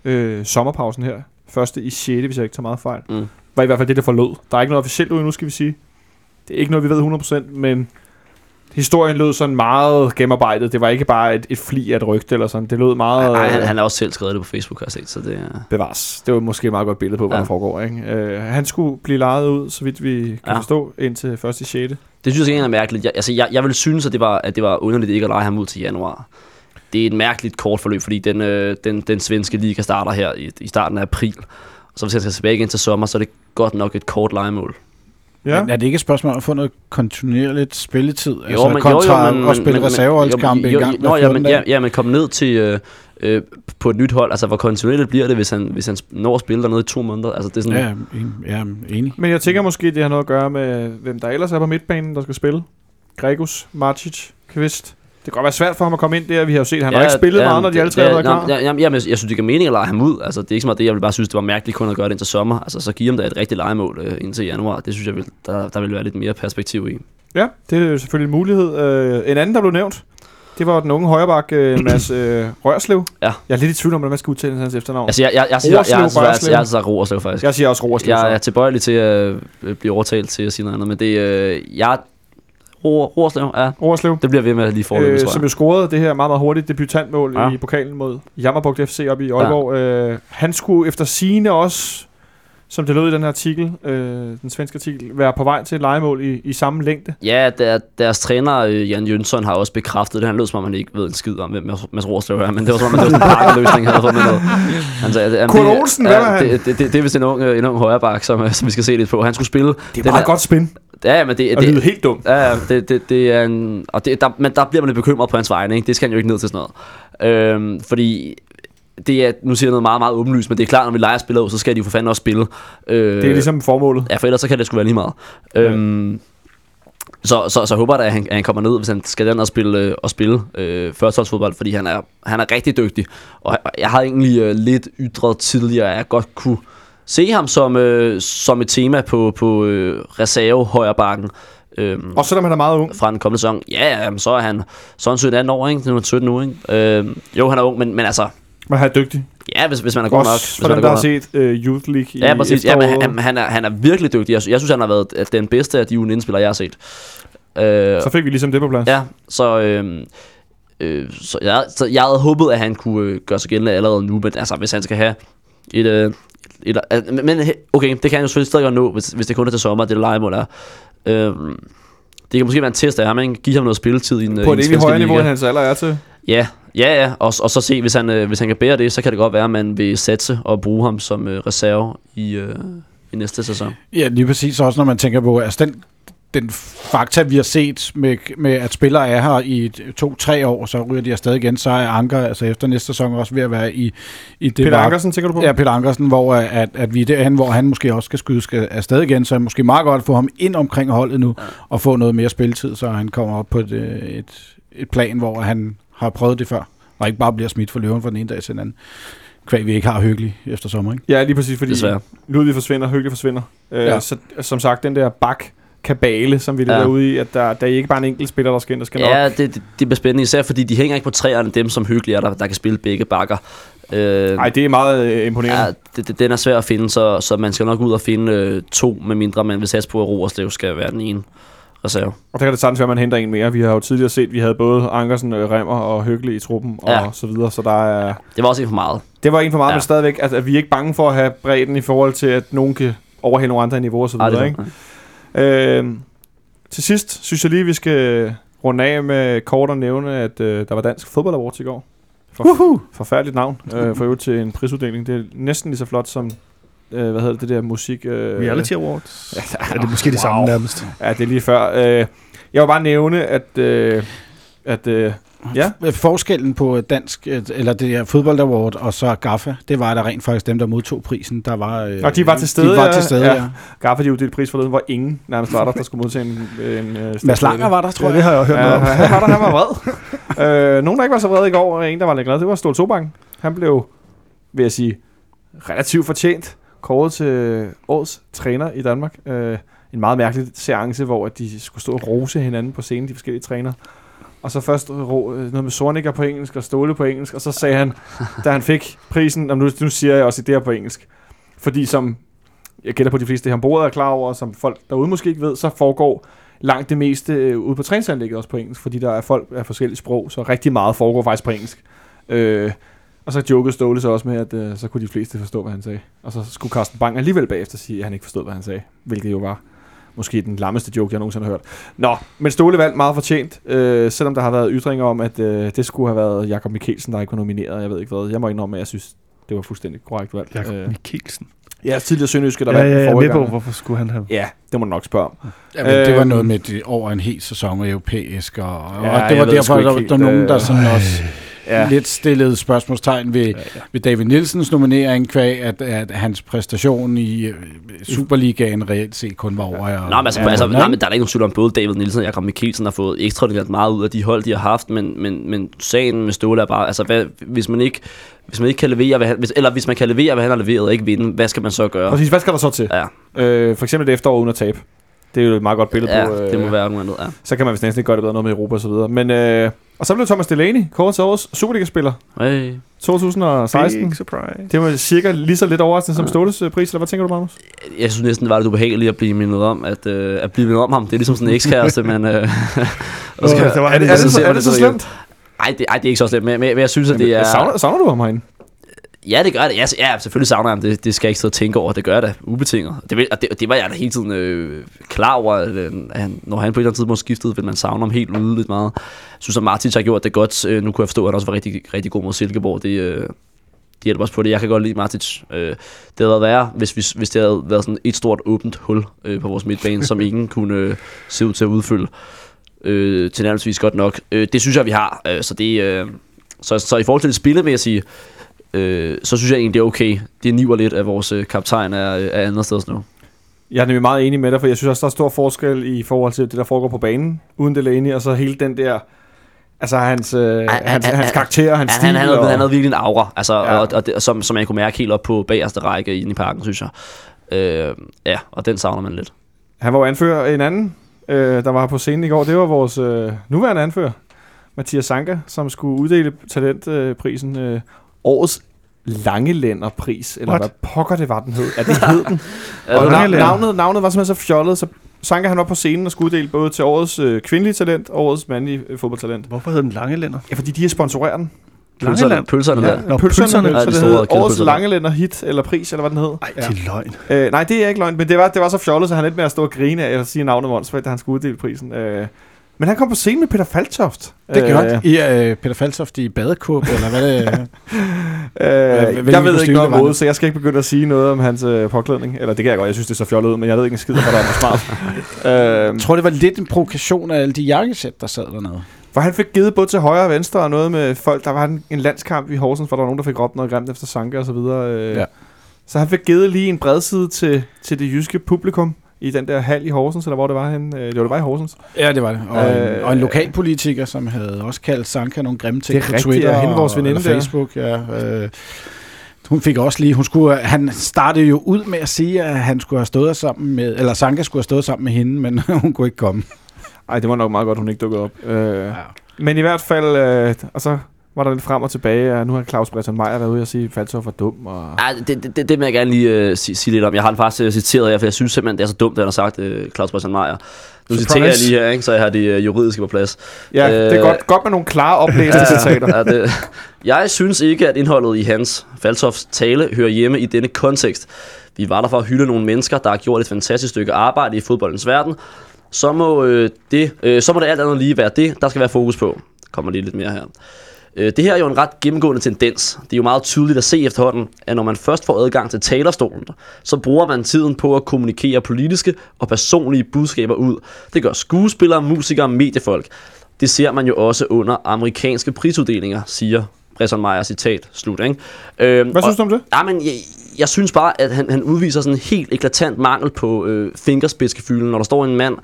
Speaker 2: øh, sommerpausen her. Første i 6., hvis jeg ikke tager meget fejl.
Speaker 3: Mm.
Speaker 2: Var i hvert fald det, der forlød. Der er ikke noget officielt ud nu, skal vi sige. Det er ikke noget, vi ved 100%, men historien lød sådan meget gennemarbejdet. Det var ikke bare et, et fli af et rygte eller sådan. Det lød meget...
Speaker 3: Nej, han,
Speaker 2: øh,
Speaker 3: han har også selv skrevet det på Facebook, har jeg set, så det er...
Speaker 2: bevares. Det var måske et meget godt billede på, hvad
Speaker 3: Ja.
Speaker 2: der foregår. Ikke? Øh, han skulle blive lejet ud, så vidt vi kan
Speaker 3: Ja.
Speaker 2: forstå, indtil 1. 6.
Speaker 3: Det synes jeg egentlig er mærkeligt. Jeg, altså, jeg, jeg vil synes, at det, var, at det var underligt ikke at lege ham ud til januar. Det er et mærkeligt kort forløb, fordi den, øh, den, den svenske liga starter her i, i starten af april. Og så hvis jeg skal tilbage igen til sommer, så er det godt nok et kort legemål.
Speaker 2: Ja.
Speaker 4: Men er det ikke et spørgsmål om at få noget kontinuerligt spilletid?
Speaker 3: Jo,
Speaker 4: altså
Speaker 3: men,
Speaker 4: kontra
Speaker 3: jo, jo, men,
Speaker 4: at spille
Speaker 3: men,
Speaker 4: reserveholdskampe en gang
Speaker 3: jo, ja,
Speaker 4: 14
Speaker 3: men, ja, ja, men kom ned til øh, øh, på et nyt hold. Altså, hvor kontinuerligt bliver det, hvis han, hvis han når at spille dernede i to måneder? Altså, det er sådan,
Speaker 4: Ja, en- ja, enig.
Speaker 2: Men jeg tænker måske, det har noget at gøre med, hvem der ellers er på midtbanen, der skal spille. Gregus, Marcic, Kvist. Det kan godt være svært for ham at komme ind der. Vi har jo set, at han ja, har ikke spillet meget, når de alle tre har været
Speaker 3: ja,
Speaker 2: klar.
Speaker 3: Ja, ja, ja, men jeg synes, det giver mening at lege ham ud. Altså, det er ikke så meget det, jeg vil bare synes, det var mærkeligt kun at gøre det indtil sommer. Altså, så give ham da et rigtigt legemål øh, indtil januar. Det synes jeg, vil, der, der vil være lidt mere perspektiv i.
Speaker 2: Ja, det er selvfølgelig en mulighed. Øh, en anden, der blev nævnt, det var den unge højreback, øh, Mads øh, Rørslev.
Speaker 3: Ja.
Speaker 2: Jeg er lidt i tvivl om, hvordan man skal udtale hans efternavn.
Speaker 3: Altså, jeg, jeg, jeg, siger, jeg, jeg, jeg,
Speaker 2: Roerslev,
Speaker 3: jeg, jeg,
Speaker 2: Rørslev.
Speaker 3: jeg sagt Roerslev, faktisk.
Speaker 2: Jeg siger også Roerslev.
Speaker 3: Jeg er
Speaker 2: så.
Speaker 3: tilbøjelig til at øh, blive overtalt til at sige noget andet, men det øh, jeg Roerslev, ja,
Speaker 2: Roerslev.
Speaker 3: det bliver ved med lige forløbet,
Speaker 2: øh,
Speaker 3: tror
Speaker 2: som
Speaker 3: jeg.
Speaker 2: jo scorede det her meget, meget hurtigt debutantmål
Speaker 3: Ja.
Speaker 2: i pokalen mod Jammerbugt FC op i Aalborg. Ja. Øh, han skulle efter sigende også som det lød i den her artikel, øh, den svenske artikel, være på vej til et legemål i, i samme længde.
Speaker 3: Ja, der, deres træner, øh, Jan Jønsson, har også bekræftet det. Han lød som om, han ikke ved en skid om, hvem Mads- Rorslev er, men det var som om, det var sådan en pakkeløsning, han havde med noget. Han sagde, at,
Speaker 2: Kurt
Speaker 3: det-
Speaker 2: Olsen, hvem er han?
Speaker 3: Det, det, det, det er vist en ung, øh, en ung højreback, som, øh, som vi skal se lidt på. Han skulle spille.
Speaker 2: Det er
Speaker 3: den
Speaker 2: meget
Speaker 3: her-
Speaker 2: godt spin,
Speaker 3: Ja, men det,
Speaker 2: og det
Speaker 3: det,
Speaker 2: helt dumt.
Speaker 3: Ja, ja, det, det, det er en... Og det, der, men der bliver man lidt bekymret på hans vegne, ikke? Det skal han jo ikke ned til sådan noget. Øhm, fordi det er, nu siger jeg noget meget, meget åbenlyst, men det er klart, når vi leger spillere ud, så skal de jo for fanden også spille. Øh,
Speaker 2: Det er ligesom formålet.
Speaker 3: Ja, for ellers så kan det sgu være lige meget. Øhm, så, så, så jeg håber da, at han, at han kommer ned, hvis han skal den og spille, øh, og spille øh, førsteholdsfodbold, fordi han er, han er rigtig dygtig. Og jeg- jeg har egentlig øh, lidt ytret tidligere, at jeg godt kunne se ham som, øh, som et tema på, på øh, reserve højrebakken. Øhm,
Speaker 2: Og selvom han er meget ung.
Speaker 3: fra den kommende sæson. Ja, ja, jamen, så er han, så han 17 år, ikke? Nu er han 17 nu, ikke? Øhm, jo, han er ung, men, men altså,
Speaker 2: Men han er dygtig.
Speaker 3: ja, hvis, hvis man er god nok.
Speaker 2: Også
Speaker 3: Hvis
Speaker 2: for
Speaker 3: man
Speaker 2: dem,
Speaker 3: er
Speaker 2: der har
Speaker 3: nok.
Speaker 2: set uh, Youth League i
Speaker 3: Ja, præcis. Ja, men han, han, er, han er virkelig dygtig. Jeg, jeg synes, han har været øh, den bedste af de U19-spillere, jeg har set. Øh,
Speaker 2: Så fik vi ligesom det på plads.
Speaker 3: ja, så, øh, øh, så, jeg, så jeg havde håbet, at han kunne øh, gøre sig gældende allerede nu, men altså, hvis han skal have et... Øh, øh, men- okay, det kan han jo selvfølgelig stadig godt nå, hvis, hvis det kun er til sommer, det legemål er. Øh, det kan måske være en test af ham, ikke? Give ham noget spilletid i en,
Speaker 2: På et
Speaker 3: svenske
Speaker 2: højere niveau, end hans alder er til.
Speaker 3: Ja, ja, ja. Og, og så se, hvis han, øh, hvis han kan bære det, så kan det godt være, at man vil satse og bruge ham som øh, reserve i, øh, i næste sæson.
Speaker 4: Ja, lige præcis også, når man tænker på, altså den, den fakta, vi har set med, med at spillere er her i et- to-tre år, så ryger de afsted igen, så er Anker altså efter næste sæson også ved at være i, i det
Speaker 2: Peter Ankersen, tænker du på?
Speaker 4: Ja, Peter Ankersen, hvor at, at vi er derhen, hvor han måske også skal skyde skal afsted igen, så er måske meget godt at få ham ind omkring holdet nu, ja. og få noget mere spilletid, så han kommer op på et, øh, et, et plan, hvor han har prøvet det før, og ikke bare bliver smidt for løven fra den ene dag til den anden. Kvæg vi ikke har hyggelig efter sommer, ikke?
Speaker 2: Ja, lige præcis, fordi
Speaker 3: Desværre.
Speaker 2: Ludvig forsvinder, Hyggelig forsvinder. Øh,
Speaker 4: Ja.
Speaker 2: Så som sagt, den der bak kabale, som vi er
Speaker 3: Ja.
Speaker 2: ja. ude i, at der, der er ikke bare en enkelt spiller, der skal ind, der skal nok.
Speaker 3: Ja, det, det, det bliver spændende, især fordi de hænger ikke på træerne, dem som hyggelige er, der, der kan spille begge bakker. Øh,
Speaker 2: Nej, det er meget øh, imponerende.
Speaker 3: ja, det, det, den er svær at finde, så, så man skal nok ud og finde øh, to, med mindre man vil satse på, at Roerslev skal være den ene reserve.
Speaker 2: Og der kan det sagtens være, at man henter en mere. Vi har jo tidligere set, at vi havde både Ankersen, øh, Remmer og Hyggelig i truppen, og
Speaker 3: Ja.
Speaker 2: så videre. Så der er...
Speaker 3: Det var også en for meget.
Speaker 2: Det var en for meget,
Speaker 3: Ja.
Speaker 2: ja. men stadigvæk, at, at vi er ikke bange for at have bredden i forhold til, at nogen kan overhælde nogle andre niveauer og så videre.
Speaker 3: det
Speaker 2: ikke?
Speaker 3: er,
Speaker 2: Øh, til sidst synes jeg lige, vi skal runde af med kort at nævne, at øh, der var Dansk Fodbold Awards i går. For,
Speaker 4: Uhuh.
Speaker 2: forfærdeligt navn øh, for øvrigt til en prisuddeling. Det er næsten lige så flot som, øh, hvad hedder det, det der musik... Øh,
Speaker 5: Reality Awards.
Speaker 2: Ja,
Speaker 5: det er måske det samme nærmest.
Speaker 2: Ja, det er lige før. Øh, jeg vil bare nævne, at... Øh, at øh, ja,
Speaker 4: Forskellen på dansk, øh, eller det her fodbold award og så GAFA, det var der rent faktisk dem, der modtog prisen. Der var, øh,
Speaker 2: Og de var til stede,
Speaker 4: De var
Speaker 2: ja.
Speaker 4: til stede,
Speaker 2: Ja.
Speaker 4: ja.
Speaker 2: Gaffa de uddelt pris forleden, hvor ingen nærmest var der, der skulle modtage en... en øh,
Speaker 4: Mads Langer var der, tror
Speaker 5: Ja,
Speaker 4: jeg.
Speaker 5: det har jeg hørt
Speaker 2: Ja,
Speaker 5: noget om.
Speaker 2: han var der, han var vred. øh, nogen, der ikke var så vred i går, og en, der var lidt glad, det var Ståle Tobank. Han blev, vil jeg sige, relativt fortjent kåret til årets træner i Danmark. Øh, en meget mærkelig seance, hvor at de skulle stå og rose hinanden på scenen, de forskellige trænere. Og så først ro, øh, noget med Sornikker på engelsk og Ståle på engelsk, og så sagde han, da han fik prisen, og nu, nu siger jeg også det her på engelsk, fordi som jeg gætter på de fleste her bordet er klar over, og som folk derude måske ikke ved, så foregår langt det meste øh, ude på træningsanlægget også på engelsk, fordi der er folk af forskellige sprog, så rigtig meget foregår faktisk på engelsk. Øh, og så jokede Ståle så også med, at øh, så kunne de fleste forstå, hvad han sagde. Og så skulle Carsten Bang alligevel bagefter sige, at han ikke forstod, hvad han sagde. Hvilket jo var måske den lammeste joke, jeg nogensinde har hørt. Nå, men Ståle valgte meget fortjent, øh, selvom der har været ytringer om, at øh, det skulle have været Jakob Mikkelsen, der ikke var nomineret. Jeg ved ikke hvad. Jeg må indrømme, at jeg synes, det var fuldstændig korrekt valgt.
Speaker 5: Jakob
Speaker 2: Øh,
Speaker 5: Mikkelsen.
Speaker 2: ja, tidligere Sønderjyske, der
Speaker 5: Ja,
Speaker 2: vandt
Speaker 5: ja, jeg er
Speaker 2: forrige
Speaker 5: med på, hvorfor skulle han have...
Speaker 2: Ja, det må du nok spørge om.
Speaker 4: Ja, men det var
Speaker 2: Øhm,
Speaker 4: noget med det, over en hel sæson og europæisk, og, og
Speaker 2: Ja,
Speaker 4: det
Speaker 2: jeg
Speaker 4: var derfor, der, der var nogen,
Speaker 2: øh,
Speaker 4: der sådan også
Speaker 2: Ja.
Speaker 4: lidt stillede spørgsmålstegn ved,
Speaker 5: Ja, ja.
Speaker 4: ved David Nielsens nominering, kvæg at, at hans præstation i øh, Superligaen reelt set kun var over. Og,
Speaker 3: Nå, men, altså,
Speaker 4: ja,
Speaker 3: altså, nej, men der er ikke nogen tvivl om, både David Nielsen og Jakob Mikkelsen har fået ekstraordinært meget ud af de hold, de har haft, men, men, men sagen med Ståle er bare, altså, hvad, hvis man ikke hvis man ikke kan levere, hvad han, hvis, eller hvis man kan levere, hvad han har leveret og ikke vinde, hvad skal man så gøre?
Speaker 2: Præcis, hvad skal der så til?
Speaker 3: Ja,
Speaker 2: Øh, for eksempel et efterår uden at tabe. Det er jo et meget godt billede
Speaker 3: ja
Speaker 2: på. Øh,
Speaker 3: det må være noget andet, ja.
Speaker 2: Så kan man vist næsten ikke gøre det bedre noget med Europa og så videre. Men, øh, og så blev Thomas Delaney kåret til årets Superliga-spiller
Speaker 3: Hey.
Speaker 2: 2016.
Speaker 5: Big surprise.
Speaker 2: Det var cirka lige så lidt overraskende som Ståles øh, pris, eller hvad tænker du, Magnus?
Speaker 3: Jeg synes næsten, det var lidt ubehageligt at blive mindet om, at, øh, at blive mindet om ham. Det er ligesom sådan en ekskæreste, men... Øh, og så,
Speaker 5: Åh, der var
Speaker 2: Er det, er det,
Speaker 3: så
Speaker 2: er det
Speaker 3: det
Speaker 2: så slemt?
Speaker 3: ej, det, ej, det er ikke så slemt, men, men, men jeg synes, at det er...
Speaker 2: Savner, savner du ham herinde?
Speaker 3: Ja, det gør det. Ja, ja selvfølgelig savner jeg ham. Det, det skal jeg ikke sidde og tænke over. Det gør jeg da ubetinget. Det, vil, og det, det var jeg da hele tiden øh, klar over, at, at han, når han på et eller andet tidspunkt skiftede, vil man savne ham helt ude lidt meget. Jeg synes, at Martin har gjort det godt. Øh, nu kunne jeg forstå, at han også var rigtig, rigtig god mod Silkeborg. Det, øh, det hjælper os på det. Jeg kan godt lide Martic. Øh, det havde været værre, hvis, vi, hvis det havde været sådan et stort åbent hul øh, på vores midtbane, som ingen kunne øh, se ud til at udfylde øh, til nærmest godt nok. Øh, det synes jeg, vi har. Øh, så, det, øh, så, så i forhold til det spillet, sige, øh, så synes jeg egentlig, det er okay. Det niver lidt, at vores øh, kaptajn er, er andet sted nu.
Speaker 2: Jeg er nemlig meget enig med dig, for jeg synes også, der er stor forskel i forhold til det, der foregår på banen, uden Delaney, og så hele den der... Altså hans, øh, han, hans, han, hans karakter, hans
Speaker 3: han,
Speaker 2: stil.
Speaker 3: Han, han,
Speaker 2: og,
Speaker 3: havde, han havde virkelig en aura, altså,
Speaker 2: Ja.
Speaker 3: og, og det, som, som jeg kunne mærke helt op på bagerste række inde i parken, synes jeg. Øh, ja, og den savner man lidt.
Speaker 2: han var jo anfører en anden, øh, der var på scenen i går. Det var vores øh, nuværende anfører, Mathias Sanka, som skulle uddele talentprisen. Øh, årets Langelænderpris, eller
Speaker 5: What?
Speaker 2: hvad pokker det var, den hed. Ja, det hed den.
Speaker 3: Ja,
Speaker 2: og navnet, navnet var simpelthen så fjollet, så Sanka han var på scenen og skulle uddele både til årets øh, kvindelige talent og årets mandlige øh, fodboldtalent.
Speaker 5: Hvorfor hedder den Langelænder?
Speaker 2: Ja, fordi de er sponsorerer den.
Speaker 3: Pølserne,
Speaker 5: Langeland?
Speaker 3: pølserne
Speaker 2: Ja,
Speaker 3: der.
Speaker 5: Nå,
Speaker 2: pølserne,
Speaker 5: pølserne.
Speaker 2: pølserne
Speaker 3: Ja,
Speaker 2: så
Speaker 3: de
Speaker 2: det
Speaker 3: store
Speaker 2: hed årets. Langelænder hit, eller pris, eller hvad den hed.
Speaker 5: Ej, det er løgn.
Speaker 2: Øh, nej, det er ikke løgn, men det var, det var så fjollet, så han lidt med at stå og grine af at sige navnet Monsfeldt, da han skulle uddele prisen. Øh, men han kom på scenen med Peter Faltoft.
Speaker 4: Det
Speaker 2: Øh,
Speaker 4: gør I øh, Peter Falsoft i badekåb, eller hvad det
Speaker 2: Øh,
Speaker 4: hvilken
Speaker 2: jeg ved ikke noget om mode, så jeg skal ikke begynde at sige noget om hans øh, påklædning. Eller det kan jeg godt, jeg synes det er så fjollet ud, men jeg ved ikke en skid, hvad der er smart. øh,
Speaker 4: Jeg tror, det var lidt en provokation af alle de jakkesæt, der sad dernede.
Speaker 2: for han fik givet både til højre og venstre og noget med folk. Der var en, en landskamp i Horsens, hvor der var nogen, der fik råbt noget grimt efter Sanka og så videre. Øh,
Speaker 4: Ja.
Speaker 2: Så han fik givet lige en bredside til, til det jyske publikum i den der hal i Horsens, eller hvor det var hen. Øh, det var det var i Horsens.
Speaker 4: Ja, det var det. Og, øh, en, og en lokalpolitiker, som havde også kaldt Sanka nogle grimme ting på
Speaker 2: rigtigt,
Speaker 4: Twitter
Speaker 2: hende vores
Speaker 4: og,
Speaker 2: veninde der.
Speaker 4: Facebook. Ja, øh, hun fik også lige, hun skulle, han startede jo ud med at sige, at han skulle have stået sammen med, eller Sanka skulle have stået sammen med hende, men hun kunne ikke komme.
Speaker 2: Ej, det var nok meget godt, hun ikke dukkede op. Øh,
Speaker 4: Ja.
Speaker 2: Men i hvert fald, øh, og så var der lidt frem og tilbage, og nu har Claus Breton Meyer været ude og sige, at Faltoff var dum. Og...
Speaker 3: Ej, det, det, det, det vil jeg gerne lige øh, sige, sige lidt om. Jeg har det faktisk øh, citeret her, for jeg synes simpelthen, det er så dumt, det han har sagt, øh, Claus Christian Meier. Nu
Speaker 2: Surprise.
Speaker 3: citerer jeg lige her, ikke, så jeg har det øh, juridiske på plads.
Speaker 2: Ja, øh, det er
Speaker 3: Øh,
Speaker 2: godt, godt med nogle klare oplæste citater.
Speaker 3: Ja, det, jeg synes ikke, at indholdet i hans Faltofs tale hører hjemme i denne kontekst. Vi var der for at hylde nogle mennesker, der har gjort et fantastisk stykke arbejde i fodboldens verden. Så må, øh, det, øh, så må det alt andet lige være det, der skal være fokus på. Kommer lige lidt mere her. Øh, det her er jo en ret gennemgående tendens. Det er jo meget tydeligt at se efterhånden, at når man først får adgang til talerstolen, så bruger man tiden på at kommunikere politiske og personlige budskaber ud. Det gør skuespillere, musikere og mediefolk. Det ser man jo også under amerikanske prisuddelinger, siger Bresson Meyer, citat, slut. Ikke? Øhm,
Speaker 2: Hvad synes du om det?
Speaker 3: Ja, men jeg, jeg synes bare, at han, han udviser sådan en helt eklatant mangel på øh, fingerspidsgefylden, når der står en mand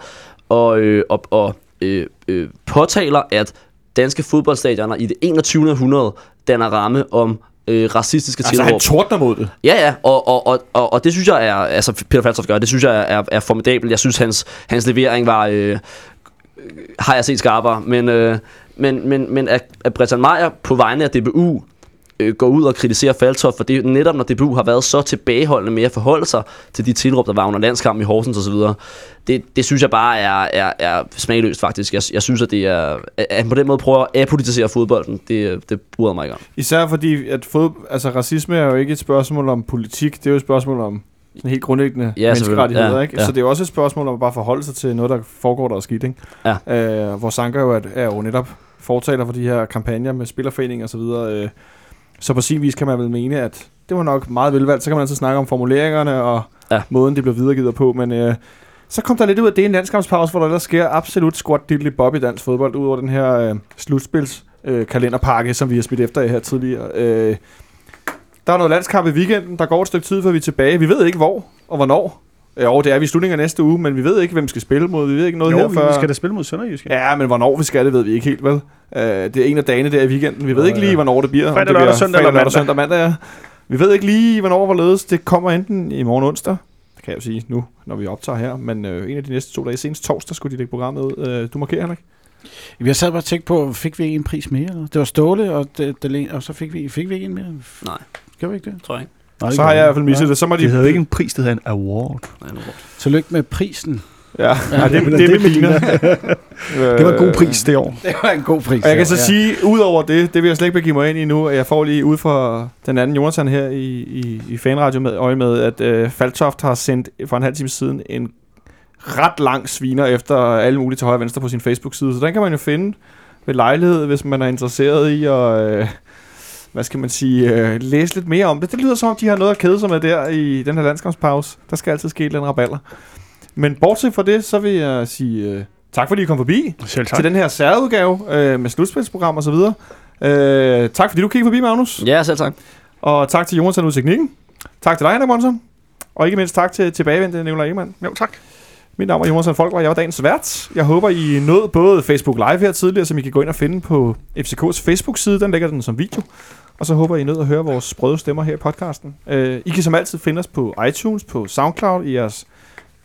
Speaker 3: og, øh, og, og øh, øh, påtaler, at danske fodboldstadioner i det 21. århundrede danner ramme om øh, racistiske
Speaker 2: Altså, han
Speaker 3: tilråb.
Speaker 2: tordner mod det.
Speaker 3: Ja, ja, og, og, og, og, og det synes jeg er, altså Peter Falstoff gør, det synes jeg er, er formidabelt. Jeg synes, hans, hans levering var, øh, har jeg set skarpere, men, øh, men, men, men at, at Breton Meyer på vegne af DBU øh, går ud og kritiserer Faltoff, for det netop, når DBU har været så tilbageholdende med at forholde sig til de tilråb, der var under landskampen i Horsens osv., det, det synes jeg bare er, er, er smagløst faktisk. Jeg, jeg synes, at det er, at han på den måde prøver at apolitisere fodbolden, det, det bryder mig ikke om.
Speaker 2: Især fordi, at fod, altså, racisme er jo ikke et spørgsmål om politik, det er jo et spørgsmål om sådan helt grundlæggende
Speaker 3: Ja,
Speaker 2: menneskerettigheder,
Speaker 3: Ja,
Speaker 2: ikke?
Speaker 3: ja.
Speaker 2: Så det er jo også et spørgsmål om at bare forholde sig til noget, der foregår, der er skidt, ikke?
Speaker 3: Ja.
Speaker 2: Øh, hvor Sanka jo er, er jo netop fortaler for de her kampagner med spillerforeninger og videre. Øh, så på sin vis kan man vel mene, at det var nok meget velvalgt. Så kan man altså snakke om formuleringerne og
Speaker 3: Ja.
Speaker 2: måden, det blev videregivet på, men... Øh, så kom der lidt ud af det en landskampspause, hvor der ellers sker absolut squat diddly bob i dansk fodbold, ud over den her øh, slutspils øh, kalenderpakke, som vi har smidt efter her tidligere. Øh, der er noget landskamp i weekenden, der går et stykke tid, før vi er tilbage. Vi ved ikke hvor og hvornår. Jo, det er vi i slutningen af næste uge, men vi ved ikke, hvem vi skal spille mod. Vi ved ikke noget
Speaker 5: Jo,
Speaker 2: her
Speaker 5: vi skal da spille mod Sønderjyske.
Speaker 2: Ja, men hvornår vi skal det, ved vi ikke helt, vel? Øh, det er en af dagene der i weekenden. Vi ved
Speaker 5: Nå,
Speaker 2: ikke lige,
Speaker 5: ja.
Speaker 2: hvornår det bliver.
Speaker 5: Fredag,
Speaker 2: det
Speaker 5: lørdag, søndag
Speaker 2: fredag,
Speaker 5: eller
Speaker 2: lørdag, søndag, mandag, ja. Vi ved ikke lige, hvornår hvorledes det kommer enten i morgen onsdag, det kan jeg jo sige nu, når vi optager her, men øh, en af de næste to dage, senest torsdag, skulle de lægge programmet ud. Øh, du markerer, Henrik?
Speaker 4: Jeg sad bare og tænkte på, fik vi en pris mere? Eller? Det var Ståle, og, det, det, og så fik vi, fik vi ikke en mere.
Speaker 3: Nej.
Speaker 4: Gjorde vi ikke det?
Speaker 3: Tror jeg ikke.
Speaker 4: Nej, det
Speaker 2: Så har jeg i hvert fald misset
Speaker 4: Nej.
Speaker 2: det. Så må de...
Speaker 5: Det hedder ikke en pris, det hedder en award.
Speaker 3: Nej, nu.
Speaker 4: Tillykke med prisen.
Speaker 2: Ja, ja det, det, det, det Medina.
Speaker 5: Det var en god pris det år.
Speaker 4: Det var en god pris.
Speaker 2: Og jeg kan så
Speaker 4: ja.
Speaker 2: sige, udover det, det vil jeg slet ikke begive mig ind i nu, at jeg får lige ud fra den anden Jonathan her i, i, i fanradio med øje med, at øh, Faltoft har sendt for en halv time siden en ret lang sviner efter alle mulige til højre og venstre på sin Facebook-side. Så den kan man jo finde ved lejlighed, hvis man er interesseret i at... Øh, hvad skal man sige, øh, læse lidt mere om det. Det lyder som om, de har noget at kede sig med der i den her landskampspause. Der skal altid ske lidt raballer. Men bortset fra det, så vil jeg sige øh, tak, fordi I kom forbi
Speaker 5: Selv tak.
Speaker 2: til den her særudgave øh, med slutspilsprogram og så videre. Øh, tak fordi du kiggede forbi, Magnus.
Speaker 3: Ja, selv tak.
Speaker 2: Og tak til Jonas ud i teknikken. Tak til dig, Henrik Monson. Og ikke mindst tak til tilbagevendte Nicolai Ingemann.
Speaker 5: Jo, tak.
Speaker 2: Mit navn er Jonas Folk, og jeg var dagens vært. Jeg håber, I nåede både Facebook Live her tidligere, som I kan gå ind og finde på FCK's Facebook-side. Den lægger den som video. Og så håber I nåede at høre vores sprøde stemmer her i podcasten. Øh, I kan som altid finde os på iTunes, på SoundCloud, i jeres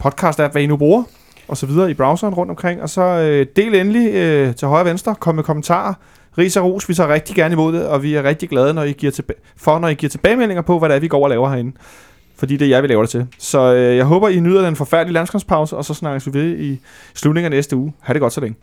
Speaker 2: podcast-app, hvad I nu bruger, og så videre i browseren rundt omkring. Og så øh, del endelig øh, til højre og venstre, kom med kommentarer, ris og ros. Vi tager rigtig gerne imod det, og vi er rigtig glade når I giver tilba- for, når I giver tilbagemeldinger på, hvad det er, vi går og laver herinde. Fordi det er jeg, vi laver det til. Så øh, jeg håber, I nyder den forfærdelige landskampspause, og så snakkes vi ved i slutningen af næste uge. Ha' det godt så længe.